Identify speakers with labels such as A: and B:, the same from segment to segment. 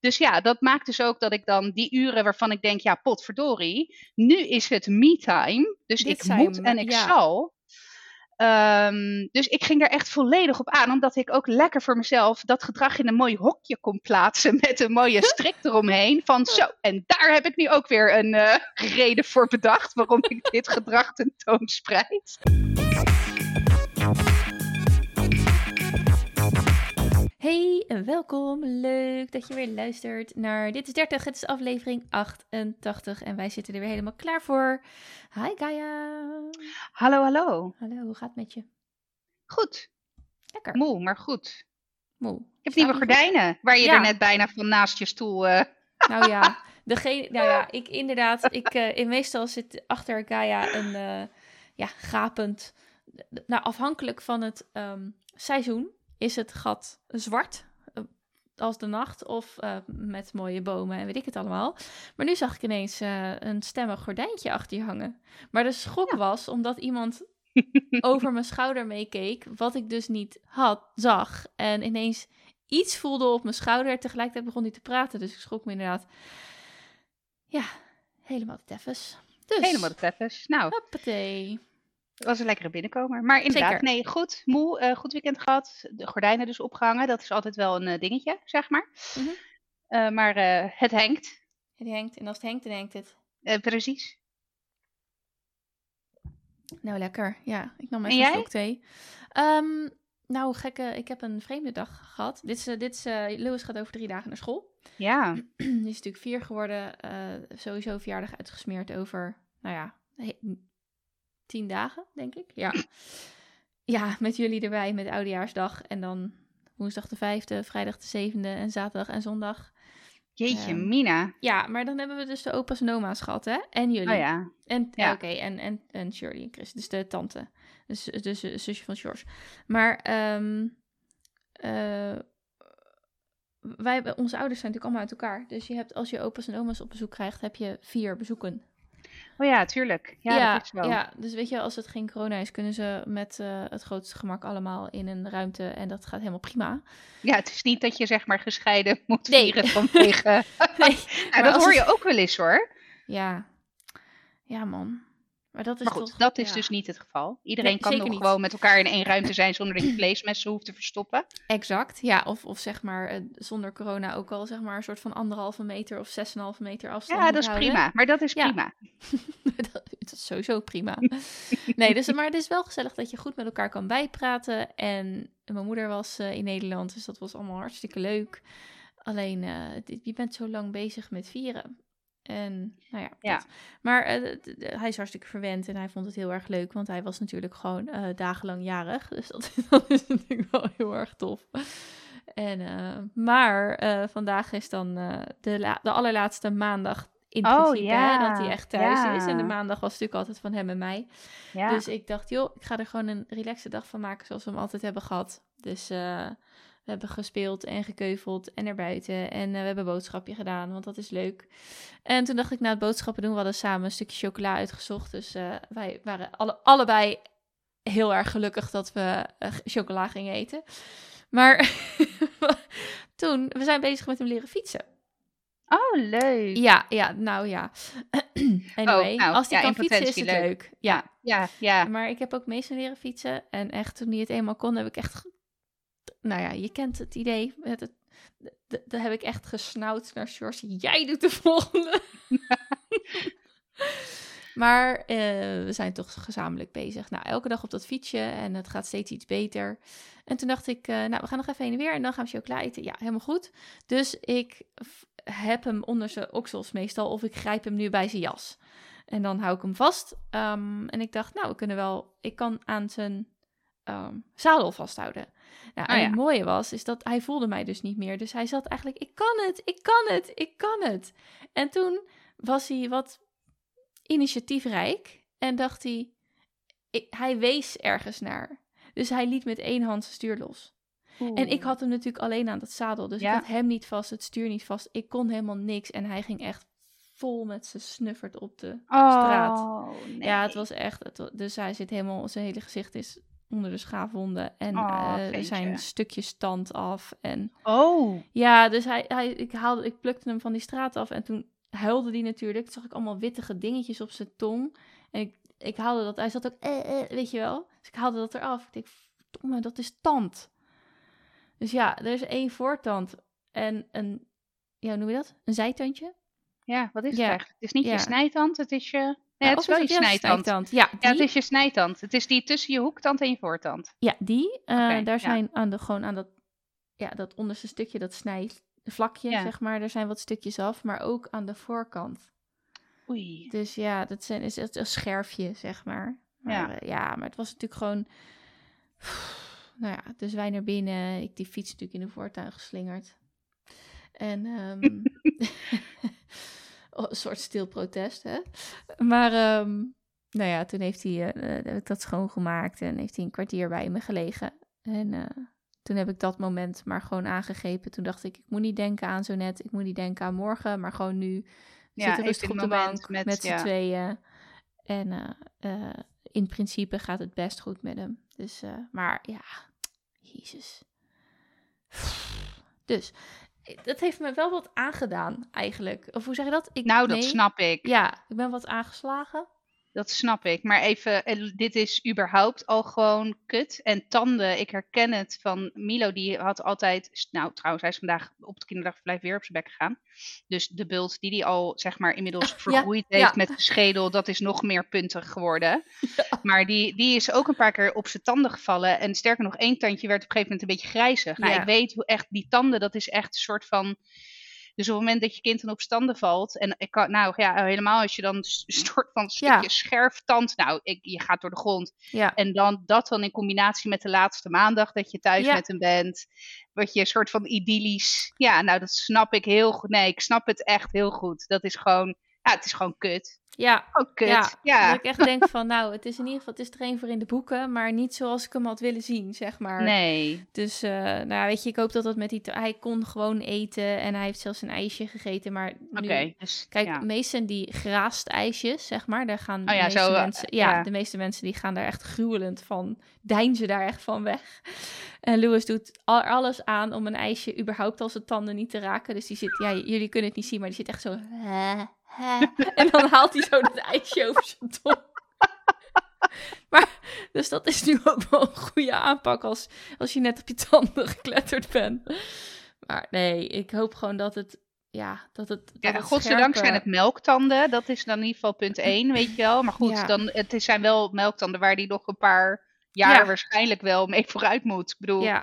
A: Dus ja, dat maakt dus ook dat ik dan die uren waarvan ik denk, ja, potverdorie, nu is het me-time. Dus
B: Dit
A: ik moet en ik
B: ja.
A: zal. Ehm, dus ik ging er echt volledig op aan, omdat ik ook lekker voor mezelf dat gedrag in een mooi hokje kon plaatsen met een mooie strik eromheen. Van zo, en daar heb ik nu ook weer een eh, reden voor bedacht waarom ik dit gedrag tentoonspreid.
B: Hey en welkom. Leuk dat je weer luistert naar Dit is 30. Het is aflevering 88 en wij zitten er weer helemaal klaar voor. Hi Gaia.
A: Hallo, hallo.
B: Hallo, hoe gaat het met je?
A: Goed,
B: Lekker.
A: moe, maar goed.
B: Moe.
A: Ik heb
B: Staat
A: nieuwe gordijnen, waar je
B: Ja.
A: er net bijna van naast je stoel... eh,
B: Nou ja, degene, nou ja, ik inderdaad, ik, eh, in meestal zit achter Gaia een eh, ja, gapend, nou afhankelijk van het ehm, seizoen is het gat zwart eh, als de nacht of eh, met mooie bomen en weet ik het allemaal. Maar nu zag ik ineens eh, een stemmig gordijntje achter je hangen. Maar de schok
A: Ja.
B: was omdat iemand over mijn schouder meekeek, wat ik dus niet had, zag. En ineens iets voelde op mijn schouder. Tegelijkertijd begon hij te praten, dus ik schrok me inderdaad. Ja, helemaal de teffes. Dus,
A: Helemaal de teffes. Nou,
B: hoppatee.
A: Het was een lekkere binnenkomer. Maar inderdaad,
B: Zeker.
A: nee, goed. Moe, eh, goed weekend gehad. De gordijnen dus opgehangen. Dat is altijd wel een eh, dingetje, zeg maar.
B: Mhm.
A: Eh, maar het hangt.
B: Het hangt, en als het hangt, dan hangt het.
A: Precies.
B: Nou, lekker. Ja, ik nam
A: En
B: even een thee. Ehm, nou, gekke, ik heb een vreemde dag gehad. Dit is, dit is, Lewis gaat over drie dagen naar school.
A: Ja.
B: Die is natuurlijk vier geworden. sowieso verjaardag uitgesmeerd over, nou ja, tien dagen, denk ik. Ja. ja, met jullie erbij, met Oudejaarsdag. En dan woensdag de vijfde, vrijdag de zevende en zaterdag en zondag.
A: Jeetje,
B: Ehm,
A: mina.
B: Ja, maar dan hebben we dus de opa's en oma's gehad, hè? En jullie.
A: Oh ja.
B: En,
A: Ja.
B: Oké, en, en, en Shirley en Chris, dus de tante. Dus, dus de zusje van George. Maar ehm, eh, wij, hebben- onze ouders zijn natuurlijk allemaal uit elkaar. Dus je hebt, als je opa's en oma's op bezoek krijgt, heb je vier bezoeken.
A: Oh ja, tuurlijk. Ja,
B: ja,
A: dat is wel.
B: ja, dus weet je, als het geen corona is, kunnen ze met eh, het grootste gemak allemaal in een ruimte. En dat gaat helemaal prima.
A: Ja, het is niet dat je zeg maar gescheiden moet
B: Nee.
A: vieren vanwege...
B: Nee,
A: Nou, dat hoor
B: het-
A: je ook wel eens hoor.
B: Ja, ja man. Maar dat is
A: Maar goed,
B: toch,
A: dat is
B: ja.
A: dus niet het geval. Iedereen
B: Nee,
A: kan nog
B: niet.
A: gewoon met elkaar in één ruimte zijn zonder dat je vleesmessen hoeft te verstoppen.
B: Exact, ja. Of, of zeg maar eh, zonder corona ook al zeg maar een soort van anderhalve meter of 6,5 meter afstand
A: Ja, dat is
B: houden.
A: prima. Maar dat is
B: Ja.
A: prima.
B: dat, dat is sowieso prima. nee, dus, maar het is wel gezellig dat je goed met elkaar kan bijpraten. En mijn moeder was eh, in Nederland, dus dat was allemaal hartstikke leuk. Alleen, eh, dit- je bent zo lang bezig met vieren. En, nou ja.
A: Ja.
B: Maar eh, hij is hartstikke verwend en hij vond het heel erg leuk, want hij was natuurlijk gewoon eh, dagenlang jarig. Dus dat, dat is natuurlijk wel heel erg tof. En, eh, maar vandaag is dan de, de allerlaatste maandag in
A: Oh,
B: principe, hè, dat hij
A: ja,
B: echt thuis
A: ja.
B: is. En de maandag was natuurlijk altijd van hem en mij.
A: Ja.
B: Dus ik dacht, joh, ik ga er gewoon een relaxe dag van maken zoals we hem altijd hebben gehad. Dus we hebben gespeeld en gekeuveld en naar buiten. En eh, we hebben een boodschapje gedaan, want dat is leuk. En toen dacht ik, na het boodschappen doen, we hadden samen een stukje chocola uitgezocht. Dus eh, wij waren alle, allebei heel erg gelukkig dat we eh, chocola gingen eten. Maar toen, we zijn bezig met hem leren fietsen.
A: Oh, leuk.
B: Ja, ja, nou ja. anyway,
A: nou,
B: als hij
A: ja,
B: kan fietsen is het
A: leuk.
B: leuk. Ja,
A: Ja, ja.
B: maar ik heb ook meestal leren fietsen. En echt, toen hij het eenmaal kon, heb ik echt... Nou ja, je kent het idee. Met het, daar heb ik echt gesnauwd naar George. Jij doet de volgende. maar eh, we zijn toch gezamenlijk bezig. Nou, elke dag op dat fietsje. En het gaat steeds iets beter. En toen dacht ik, eh, nou, we gaan nog even heen en weer. En dan gaan we chocola eten. Ja, helemaal goed. Dus ik heb hem onder zijn oksels meestal. Of ik grijp hem nu bij zijn jas. En dan hou ik hem vast. Ehm, en ik dacht, nou, we kunnen wel. Ik kan aan zijn ehm, zadel vasthouden. Nou, en
A: Oh ja.
B: het mooie was, is dat hij voelde mij dus niet meer. Dus hij zat eigenlijk, ik kan het, ik kan het, ik kan het. En toen was hij wat initiatiefrijk en dacht hij, ik, hij wees ergens naar. Dus hij liet met één hand zijn stuur los. En ik had hem natuurlijk alleen aan dat zadel. Dus
A: Ja.
B: ik had hem niet vast, het stuur niet vast. Ik kon helemaal niks. En hij ging echt vol met zijn snuffert op de straat.
A: Oh, nee.
B: Ja, het was echt. Het, dus hij zit helemaal, zijn hele gezicht is onder de schaafwonden. En
A: Oh,
B: zijn stukjes tand af. En
A: Oh,
B: ja, dus hij, hij, ik, haalde, ik plukte hem van die straat af. En toen huilde hij natuurlijk. Toen zag ik allemaal wittige dingetjes op zijn tong. En ik, ik haalde dat. Hij zat ook, eh, eh, weet je wel. Dus ik haalde dat eraf. Ik denk, verdomme, dat is tand. Dus ja, er is één voortand. En een, ja, hoe noem je dat? Een zijtandje?
A: ja, wat is het eigenlijk? Het is niet
B: Ja.
A: je snijtand, het is je... Nee,
B: Ja,
A: het is wel je snijtand.
B: Ja,
A: Ja, het is je snijtand. Het is die tussen je hoektand en je voortand.
B: ja, die. eh, daar
A: ja.
B: zijn aan de, gewoon aan dat, ja, dat onderste stukje, dat snijvlakje,
A: Ja.
B: zeg maar. Daar zijn wat stukjes af, maar ook aan de voorkant.
A: Oei.
B: Dus ja, dat zijn, is echt een scherfje, zeg maar. maar
A: Ja.
B: ja. ja, maar het was natuurlijk gewoon... Nou ja, dus wij naar binnen. Ik die fiets natuurlijk in de voortuin geslingerd. En ehm, oh, een soort stil protest, hè. Maar ehm, nou ja, toen heeft hij, heb ik dat schoongemaakt en heeft hij een kwartier bij me gelegen. En eh, toen heb ik dat moment maar gewoon aangegrepen. Toen dacht ik, ik moet niet denken aan zo net, ik moet niet denken aan morgen, maar gewoon nu.
A: Ja,
B: zitten rustig op de
A: moment
B: bank
A: met-
B: met, z'n
A: ja.
B: tweeën. En in principe gaat het best goed met hem. Dus, maar ja, jezus. Dus, dat heeft me wel wat aangedaan eigenlijk. Of hoe zeg je dat? Ik,
A: Nou, dat
B: nee.
A: snap ik.
B: Ja, ik ben wat aangeslagen.
A: Dat snap ik. Maar even, eh, dit is überhaupt al gewoon kut. En tanden, ik herken het van Milo, die had altijd... Nou, trouwens, hij is vandaag op het kinderdagverblijf weer op zijn bek gegaan. Dus de bult die hij al, zeg maar, inmiddels vergroeid
B: ja.
A: heeft met de schedel, dat is nog meer puntig geworden. Maar die, die is ook een paar keer op zijn tanden gevallen. En sterker nog, één tandje werd op een gegeven moment een beetje grijzig. Nou, ik weet hoe echt, die tanden, dat is echt een soort van... Dus op het moment dat je kind dan op standen valt, en ik kan, nou ja, helemaal als je dan een soort van stukje
B: Ja.
A: scherftand, nou, ik, je gaat door de grond.
B: Ja,
A: En dan dat dan in combinatie met de laatste maandag dat je thuis
B: Ja.
A: met hem bent, word je een soort van idyllisch. Ja, nou, dat snap ik heel goed. Nee, ik snap het echt heel goed. Dat is gewoon, ja, het is gewoon kut.
B: ja.
A: Gewoon kut.
B: Ja,
A: Ja,
B: Dat ik echt denk van, nou, het is in ieder geval, het is er één voor in de boeken, maar niet zoals ik hem had willen zien, zeg maar.
A: nee.
B: Dus, eh, nou ja, weet je, ik hoop dat dat met die, hij kon gewoon eten en hij heeft zelfs een ijsje gegeten, maar nu,
A: dus
B: Kijk,
A: ja.
B: meestal die geraast ijsjes, zeg maar, daar gaan de
A: Oh ja,
B: meeste
A: zo, eh,
B: mensen, ja,
A: ja.
B: de meeste mensen die gaan daar echt gruwelend van, deinzen daar echt van weg. En Louis doet al, alles aan om een ijsje überhaupt al zijn tanden niet te raken. Dus die zit, ja, jullie kunnen het niet zien, maar die zit echt zo. En dan haalt hij zo het ijsje over zijn tong. Maar, dus dat is nu ook wel een goede aanpak als, als je net op je tanden gekletterd bent. Maar nee, ik hoop gewoon dat het, ja, dat het. Dat
A: Ja,
B: het
A: godzijdank zijn het melktanden. Dat is dan in ieder geval punt 1, weet je wel. Maar goed,
B: Ja.
A: dan, het zijn wel melktanden waar die nog een paar jaar
B: Ja.
A: waarschijnlijk wel mee vooruit moet. Ik bedoel, ja.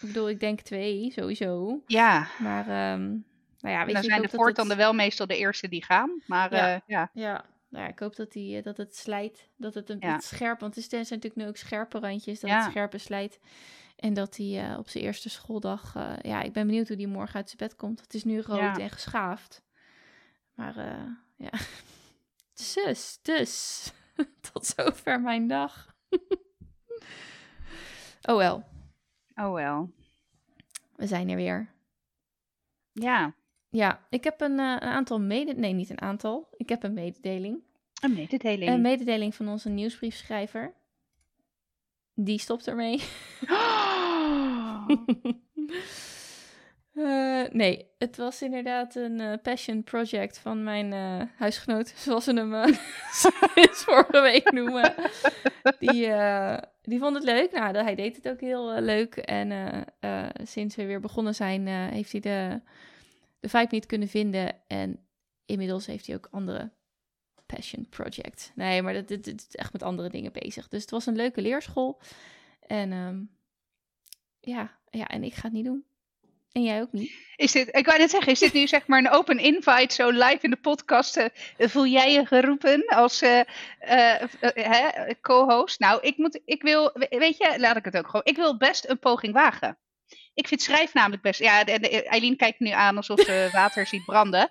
B: Ik bedoel, ik denk twee sowieso.
A: ja.
B: Maar, ehm, nou ja, weet
A: dan
B: je,
A: zijn de
B: het-
A: voortanden wel meestal de eerste die gaan. Maar
B: Ja.
A: ja, ja.
B: Ja, nou ja, ik hoop dat, die, eh, dat het slijt. Dat het een
A: Ja.
B: het scherp, want het zijn natuurlijk nu ook scherpe randjes, dat
A: Ja.
B: het scherpe slijt. En dat hij eh, op zijn eerste schooldag, eh, ja, ik ben benieuwd hoe die morgen uit zijn bed komt. Het is nu rood en geschaafd. Maar eh, ja, dus, dus, tot zover mijn dag. oh wel,
A: Oh wel.
B: we zijn er weer.
A: Ja,
B: Ja, ik heb een, eh, een aantal mede... Nee, niet een aantal. Ik heb een mededeling.
A: een mededeling.
B: Een mededeling van onze nieuwsbriefschrijver. Die stopt ermee.
A: Oh.
B: Eh, nee, het was inderdaad een eh, passion project van mijn huisgenoot, zoals ze hem sinds vorige week noemen. Die, die vond het leuk. Nou, hij deed het ook heel leuk. En sinds we weer begonnen zijn, heeft hij de, de vibe niet kunnen vinden. En inmiddels heeft hij ook andere passion project. Nee, maar dat, dit, is echt met andere dingen bezig. Dus het was een leuke leerschool. En ehm, ja, ja, en ik ga het niet doen. En jij ook niet.
A: Is dit, ik wou net zeggen, is dit nu zeg maar een open invite, zo live in de podcast? eh, voel jij je geroepen als eh, eh, co-host? Nou, ik, moet, ik wil, we- weet je, laat ik het ook gewoon. Ik wil best een poging wagen. Ik vind schrijf namelijk best. Ja, Eileen kijkt nu aan alsof ze water ziet branden.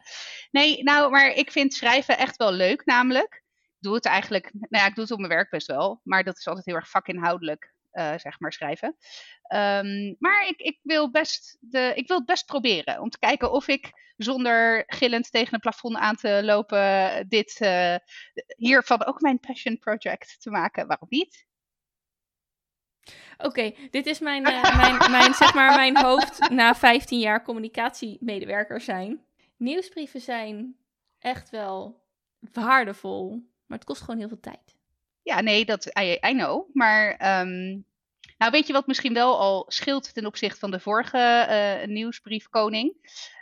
A: Nee, nou, maar ik vind schrijven echt wel leuk, namelijk. Ik doe het eigenlijk, nou ja, ik doe het op mijn werk best wel. Maar dat is altijd heel erg vakinhoudelijk, eh, zeg maar, schrijven. Ehm, maar ik, ik, wil best de, ik wil het best proberen. Om te kijken of ik zonder gillend tegen een plafond aan te lopen. dit eh, hiervan ook mijn passion project te maken. Waarom niet?
B: Oké, dit is mijn, uh, mijn, mijn, zeg maar, mijn hoofd na 15 jaar communicatiemedewerker zijn. Nieuwsbrieven zijn echt wel waardevol, maar het kost gewoon heel veel tijd.
A: Ja, nee, dat I, I know. Maar um, nou, weet je wat misschien wel al scheelt ten opzichte van de vorige uh, nieuwsbriefkoning?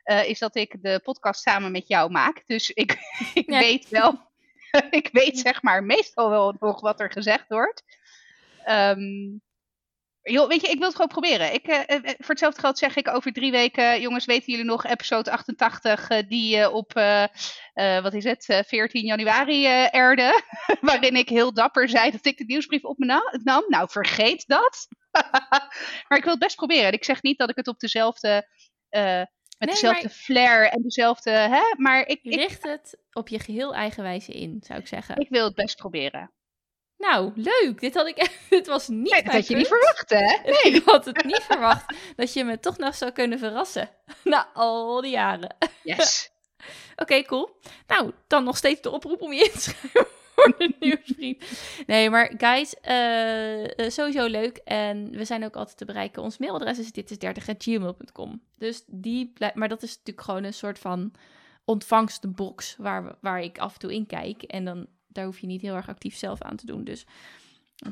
A: Uh, is dat ik de podcast samen met jou maak. Dus ik, ik ja. weet wel, ik weet zeg maar meestal wel nog wat er gezegd wordt. Um, Joh, weet je, ik wil het gewoon proberen. Ik, uh, voor hetzelfde geld zeg ik over drie weken, jongens, weten jullie nog episode 88, uh, die uh, op, wat is het, 14 januari erde, waarin ik heel dapper zei dat ik de nieuwsbrief op me nam. Nou, vergeet dat. maar ik wil het best proberen. Ik zeg niet dat ik het op dezelfde, met nee, dezelfde maar... flair en dezelfde, hè, maar ik...
B: Richt het op je geheel eigen wijze in, zou ik zeggen.
A: Ik wil het best proberen.
B: Nou, leuk. Dit had ik. Dit was niet.
A: Nee, dat had je niet verwacht, hè?
B: Nee. Ik had het niet verwacht dat je me toch nog zou kunnen verrassen. Na al die jaren.
A: Yes.
B: Oké, okay, cool. Nou, dan nog steeds de oproep om je in te schrijven voor de nieuwsbrief. Nee, maar guys, uh, sowieso leuk. En we zijn ook altijd te bereiken. Ons mailadres is dit is 30gmail.com. Dus die, maar dat is natuurlijk gewoon een soort van ontvangstbox waar, waar ik af en toe in kijk. En dan daar hoef je niet heel erg actief zelf aan te doen. Dus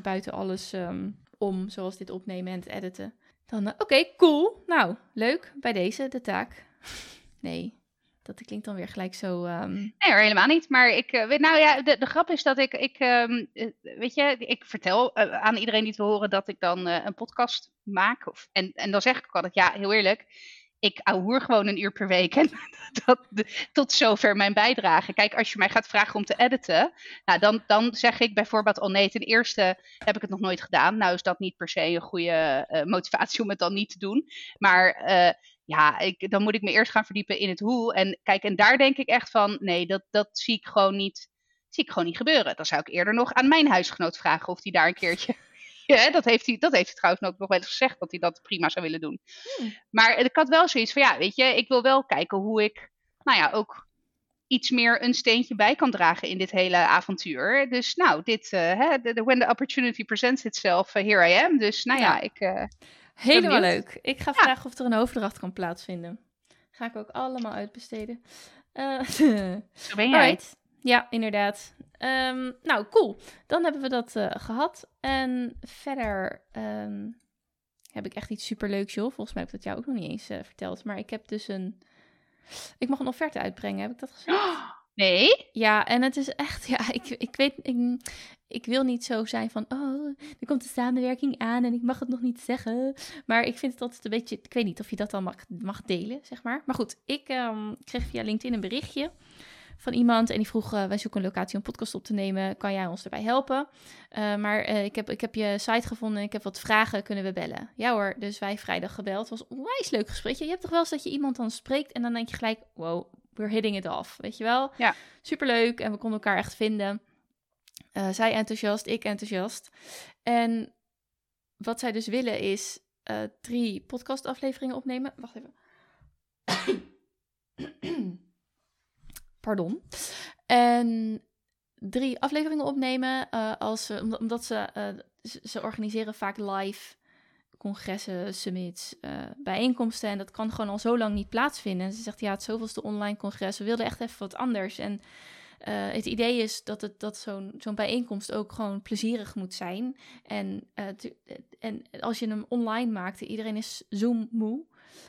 B: buiten alles um, om, zoals dit opnemen en het editen. Dan, uh, oké, cool. Nou, leuk. Bij deze de taak. nee, dat klinkt dan weer gelijk zo. Um...
A: Nee, helemaal niet. Maar ik, uh, nou ja, de, de, grap is dat ik, ik um, weet je, ik vertel aan iedereen die te horen dat ik dan een podcast maak. Of, en, en dan zeg ik ook altijd, ja, heel eerlijk ik hoer gewoon een uur per week. En dat, tot zover mijn bijdrage. Kijk, als je mij gaat vragen om te editen, nou, dan, dan zeg ik bijvoorbeeld, oh nee, ten eerste heb ik het nog nooit gedaan. Nou is dat niet per se een goede uh, motivatie om het dan niet te doen. Maar uh, ja, ik, dan moet ik me eerst gaan verdiepen in het hoe. En kijk, en daar denk ik echt van, nee, dat, dat zie ik gewoon niet, zie ik gewoon niet gebeuren. Dan zou ik eerder nog aan mijn huisgenoot vragen of die daar een keertje ja, dat, heeft hij, dat heeft hij trouwens ook nog wel eens gezegd dat hij dat prima zou willen doen. Hmm. Maar ik had wel zoiets van, ja, weet je, ik wil wel kijken hoe ik, nou ja, ook iets meer een steentje bij kan dragen in dit hele avontuur. Dus nou, dit, uh, hè, when the opportunity presents itself, uh, here I am. Dus nou ja, ik... Uh,
B: Helemaal leuk. Ik ga ja. vragen of er een overdracht kan plaatsvinden. Ga ik ook allemaal uitbesteden.
A: Zo ben jij.
B: Ja, inderdaad. Um, nou, cool. Dan hebben we dat uh, gehad. En verder um, heb ik echt iets superleuks, joh. Volgens mij heb ik dat jou ook nog niet eens uh, verteld. Maar ik heb dus een... Ik mag een offerte uitbrengen, heb ik dat gezegd?
A: Nee?
B: Ja, en het is echt... Ja, ik, ik weet... Ik, ik wil niet zo zijn van... Oh, er komt de samenwerking aan en ik mag het nog niet zeggen. Maar ik vind het altijd een beetje... Ik weet niet of je dat dan mag, mag delen, zeg maar. Maar goed, ik um, kreeg via LinkedIn een berichtje van iemand. En die vroeg, uh, wij zoeken een locatie om podcast op te nemen. Kan jij ons erbij helpen? Uh, maar uh, ik, heb, ik heb je site gevonden. Ik heb wat vragen. Kunnen we bellen? Ja hoor. Dus wij vrijdag gebeld. Het was een onwijs leuk gesprekje. Je hebt toch wel eens dat je iemand dan spreekt. En dan denk je gelijk, wow, we're hitting it off. Weet je wel?
A: Ja.
B: Superleuk. En we konden elkaar echt vinden. zij enthousiast, ik enthousiast. En wat zij dus willen is drie podcastafleveringen opnemen. Wacht even. Pardon. En drie afleveringen opnemen. Uh, als, omdat ze, uh, ze organiseren vaak live congressen, summits, uh, bijeenkomsten. En dat kan gewoon al zo lang niet plaatsvinden. En ze zegt, ja, het zoveelste online congres. We wilden echt even wat anders. En het idee is dat, het, dat zo'n zo'n bijeenkomst ook gewoon plezierig moet zijn. En, en als je hem online maakt, iedereen is Zoom moe.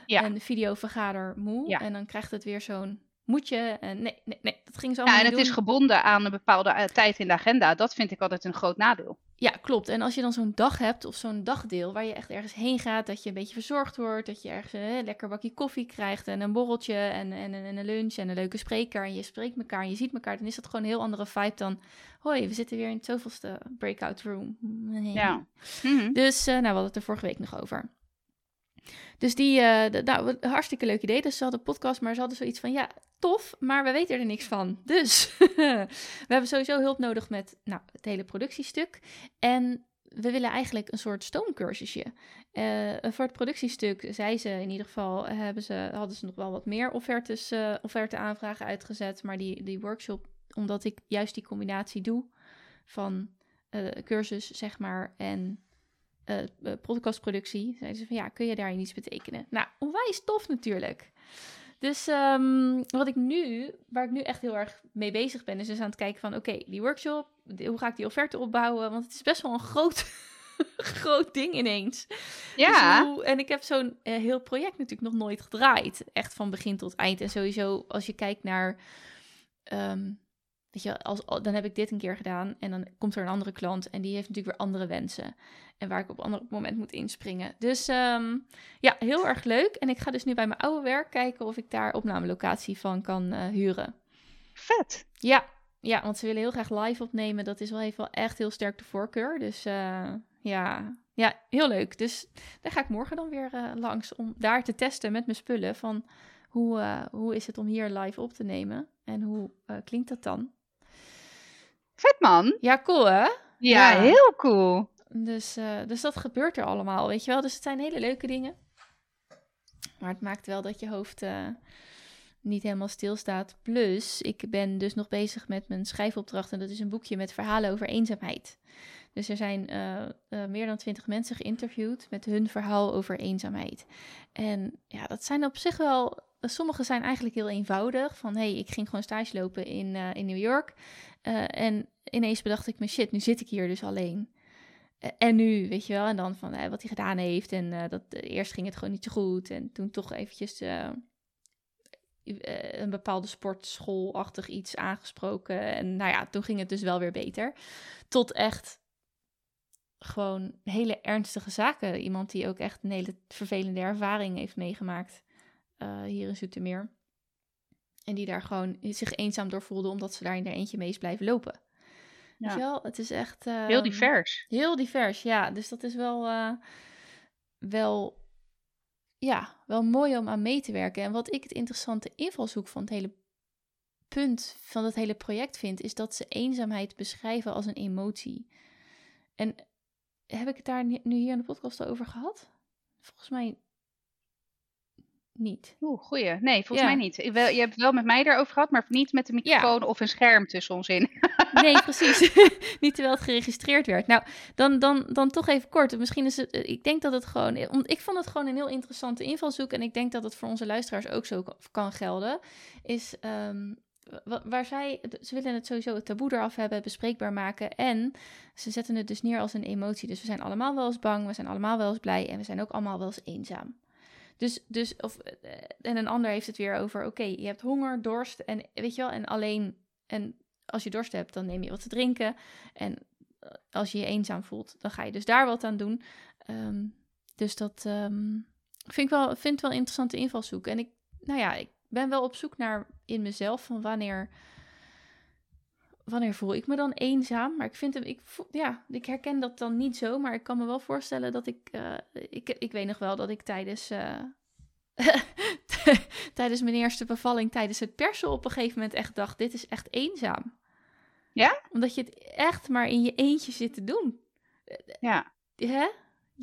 B: Ja. En videovergader moe. Ja. En dan krijgt het weer zo'n moet je. En nee, nee, nee, dat ging zo
A: Ja, en het is gebonden aan een bepaalde eh, tijd in de agenda. Dat vind ik altijd een groot nadeel.
B: Ja, klopt. En als je dan zo'n dag hebt of zo'n dagdeel waar je echt ergens heen gaat, dat je een beetje verzorgd wordt, dat je ergens een eh, lekker bakje koffie krijgt en een borreltje en, en, en, een lunch en een leuke spreker en je spreekt elkaar en je ziet elkaar, dan is dat gewoon een heel andere vibe dan, hoi, we zitten weer in het zoveelste breakout room.
A: Ja.
B: Dus, uh, nou, we hadden het er vorige week nog over. Dus die, nou, hartstikke leuk idee. Dus ze hadden podcast, maar ze hadden zoiets van, ja, tof, maar we weten er niks van. Dus we hebben sowieso hulp nodig met nou, het hele productiestuk. En we willen eigenlijk een soort stoomcursusje. Uh, voor het productiestuk, zei ze in ieder geval, hebben ze, hadden ze nog wel wat meer offertes, uh, offerte aanvragen uitgezet. Maar die, die workshop, omdat ik juist die combinatie doe van cursus, zeg maar, en uh, podcastproductie. Zeiden ze van ja, kun je daarin iets betekenen? Nou, onwijs tof natuurlijk. Dus um, wat ik nu, waar ik nu echt heel erg mee bezig ben, is dus aan het kijken van oké, die workshop, hoe ga ik die offerte opbouwen? Want het is best wel een groot, groot ding ineens.
A: Ja.
B: Dus hoe, en ik heb zo'n uh, heel project natuurlijk nog nooit gedraaid. Echt van begin tot eind. En sowieso als je kijkt naar um, Weet je, als, dan heb ik dit een keer gedaan en dan komt er een andere klant en die heeft natuurlijk weer andere wensen. En waar ik op een ander moment moet inspringen. Dus um, ja, heel erg leuk. En ik ga dus nu bij mijn oude werk kijken of ik daar opnamelocatie van kan uh, huren.
A: Vet.
B: Ja, ja, want ze willen heel graag live opnemen. Dat is wel even wel echt heel sterk de voorkeur. Dus uh, ja, ja, heel leuk. Dus daar ga ik morgen dan weer uh, langs om daar te testen met mijn spullen van hoe, hoe is het om hier live op te nemen en hoe klinkt dat dan?
A: Vet man.
B: Ja, cool hè?
A: Ja, heel cool.
B: Dus, uh, dus dat gebeurt er allemaal, weet je wel. Dus het zijn hele leuke dingen. Maar het maakt wel dat je hoofd uh, niet helemaal stilstaat. Plus, ik ben dus nog bezig met mijn schrijfopdracht. En dat is een boekje met verhalen over eenzaamheid. Dus er zijn uh, meer dan twintig mensen geïnterviewd met hun verhaal over eenzaamheid. En ja, dat zijn op zich wel. Sommige zijn eigenlijk heel eenvoudig. Van hé, hey, ik ging gewoon stage lopen in, in New York. en ineens bedacht ik me, shit, nu zit ik hier dus alleen. En nu, weet je wel, en dan van wat hij gedaan heeft. En uh, dat, eerst ging het gewoon niet zo goed. En toen toch eventjes een bepaalde sportschoolachtig iets aangesproken. En nou ja, toen ging het dus wel weer beter. Tot echt gewoon hele ernstige zaken. Iemand die ook echt een hele vervelende ervaring heeft meegemaakt hier in Zoetermeer. En die daar gewoon zich eenzaam door voelde, omdat ze daar in eentje mee is blijven lopen. Ja. wel? Het is echt... Uh,
A: heel divers.
B: Heel divers, ja. Dus dat is wel, uh, wel, ja, wel mooi om aan mee te werken. En wat ik het interessante invalshoek van het hele punt van het hele project vind, is dat ze eenzaamheid beschrijven als een emotie. En heb ik het daar nu hier in de podcast over gehad? Volgens mij niet.
A: Oeh, goeie. Nee, volgens mij niet. Je hebt wel met mij daarover gehad, maar niet met de microfoon of een scherm tussen ons in.
B: nee, precies. niet terwijl het geregistreerd werd. Nou, dan, dan, dan toch even kort. Misschien is het, ik denk dat het gewoon, ik vond het gewoon een heel interessante invalshoek en ik denk dat het voor onze luisteraars ook zo kan gelden. Is um, waar zij, ze willen het sowieso het taboe eraf hebben, bespreekbaar maken. En ze zetten het dus neer als een emotie. Dus we zijn allemaal wel eens bang, we zijn allemaal wel eens blij en we zijn ook allemaal wel eens eenzaam. Dus, dus of, eh, en een ander heeft het weer over, oké, je hebt honger, dorst en weet je wel, en alleen, en als je dorst hebt, dan neem je wat te drinken. En eh, als je je eenzaam voelt, dan ga je dus daar wat aan doen. Um, dus dat um, vind ik wel, vind wel een interessante invalshoek. En ik, nou ja, ik ben wel op zoek naar in mezelf van wanneer, wanneer voel ik me dan eenzaam. Maar ik vind hem, ik, voel, ja, ik herken dat dan niet zo, maar ik kan me wel voorstellen dat ik, uh, ik, ik weet nog wel dat ik tijdens, uh, tijdens mijn eerste bevalling, tijdens het persen op een gegeven moment echt dacht, dit is echt eenzaam.
A: Ja?
B: Omdat je het echt maar in je eentje zit te doen.
A: Ja.
B: Hè?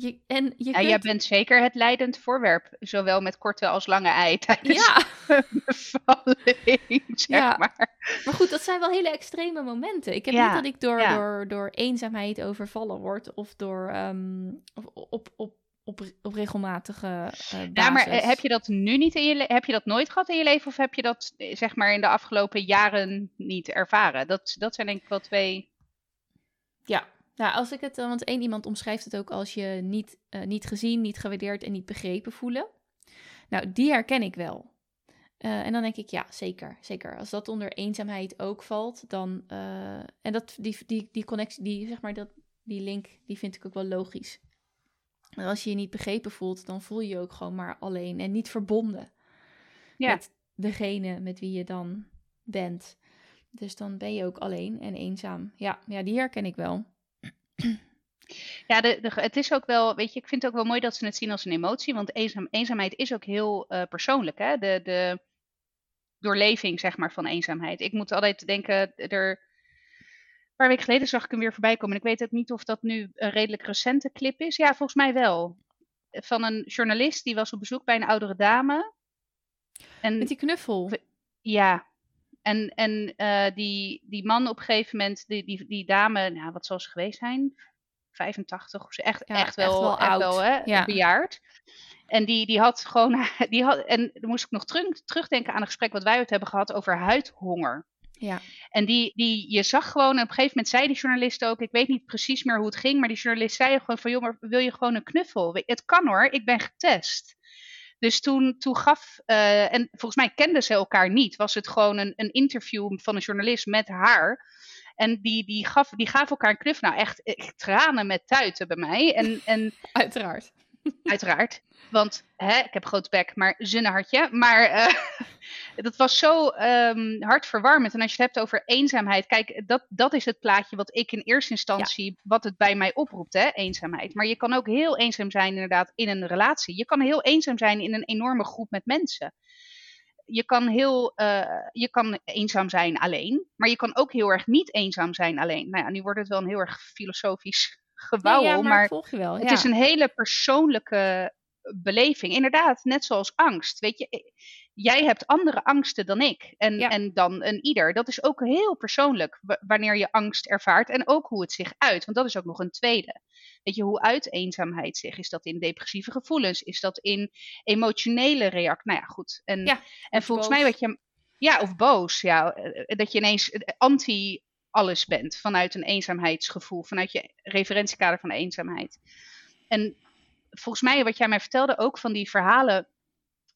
B: Je, en je
A: ja,
B: kunt...
A: jij bent zeker het leidend voorwerp, zowel met korte als lange ei tijdens
B: ja.
A: bevalling, zeg
B: ja.
A: maar.
B: Maar goed, dat zijn wel hele extreme momenten. Ik heb
A: Ja,
B: niet dat ik door, door, door eenzaamheid overvallen word of door ehm, op, op, op, op regelmatige eh basis.
A: Ja, maar eh, heb je dat nu niet in je heb je dat nooit gehad in je leven of heb je dat eh, zeg maar in de afgelopen jaren niet ervaren? Dat, dat zijn denk ik wel twee.
B: Ja, nou, als ik het, eh, want één iemand omschrijft het ook als je niet, eh, niet gezien, niet gewaardeerd en niet begrepen voelen. Nou, die herken ik wel. Eh, en dan denk ik, ja, zeker, zeker. Als dat onder eenzaamheid ook valt, dan. en dat, die, die, die connectie, die, zeg maar, dat, die link, die vind ik ook wel logisch. En als je je niet begrepen voelt, dan voel je je ook gewoon maar alleen en niet verbonden
A: Ja.
B: met degene met wie je dan bent. Dus dan ben je ook alleen en eenzaam. Ja, ja die herken ik wel.
A: Ja, de, de, het is ook wel, weet je, ik vind het ook wel mooi dat ze het zien als een emotie, want eenzaam, eenzaamheid is ook heel eh, persoonlijk, hè? De, de doorleving, zeg maar, van eenzaamheid. Ik moet altijd denken, er, een paar weken geleden zag ik hem weer voorbij komen. En ik weet ook niet of dat nu een redelijk recente clip is. Ja, volgens mij wel. Van een journalist die was op bezoek bij een oudere dame. En
B: Met die knuffel.
A: ja, en, en eh, die, die man op een gegeven moment, die, die, die dame, nou, wat zal ze geweest zijn? 85 of zo. Echt,
B: Ja,
A: echt
B: echt
A: wel, echt
B: oud.
A: wel hè,
B: Ja.
A: bejaard. En die, die had gewoon, die had, en dan moest ik nog terug, terugdenken aan een gesprek wat wij ooit hebben gehad over huidhonger.
B: Ja.
A: En die, die, je zag gewoon, en op een gegeven moment zei die journalist ook, ik weet niet precies meer hoe het ging, maar die journalist zei gewoon van, joh, maar wil je gewoon een knuffel? Het kan hoor, ik ben getest. Dus toen, toen gaf, eh, en volgens mij kenden ze elkaar niet, was het gewoon een, een interview van een journalist met haar. En die, die, gaf, die gaven elkaar een knuffel. Nou, echt, echt tranen met tuiten bij mij. En, en
B: Uiteraard.
A: Uiteraard. Want hè, ik heb een groot bek, maar zinnenhartje. Maar eh, dat was zo ehm, hartverwarmend. En als je het hebt over eenzaamheid. Kijk, dat, dat is het plaatje wat ik in eerste instantie. wat het bij mij oproept, hè, eenzaamheid. Maar je kan ook heel eenzaam zijn, inderdaad, in een relatie. Je kan heel eenzaam zijn in een enorme groep met mensen. Je kan, heel, eh, je kan eenzaam zijn alleen. Maar je kan ook heel erg niet eenzaam zijn alleen. Nou ja, nu wordt het wel een heel erg filosofisch gewauwel.
B: Nee, ja, maar,
A: maar
B: ik volg je wel.
A: het
B: ja.
A: is een hele persoonlijke beleving. Inderdaad, net zoals angst. Weet je, eh, jij hebt andere angsten dan ik en,
B: Ja.
A: en dan een ieder. Dat is ook heel persoonlijk wa- wanneer je angst ervaart en ook hoe het zich uit. Want dat is ook nog een tweede. Weet je, hoe uit eenzaamheid zich? Is dat in depressieve gevoelens? Is dat in emotionele reacties? Nou ja, goed. En,
B: Ja,
A: en volgens
B: boos.
A: mij wat je... Ja, of boos. Ja, eh, dat je ineens eh, anti alles bent vanuit een eenzaamheidsgevoel, vanuit je referentiekader van eenzaamheid. En volgens mij, wat jij mij vertelde ook van die verhalen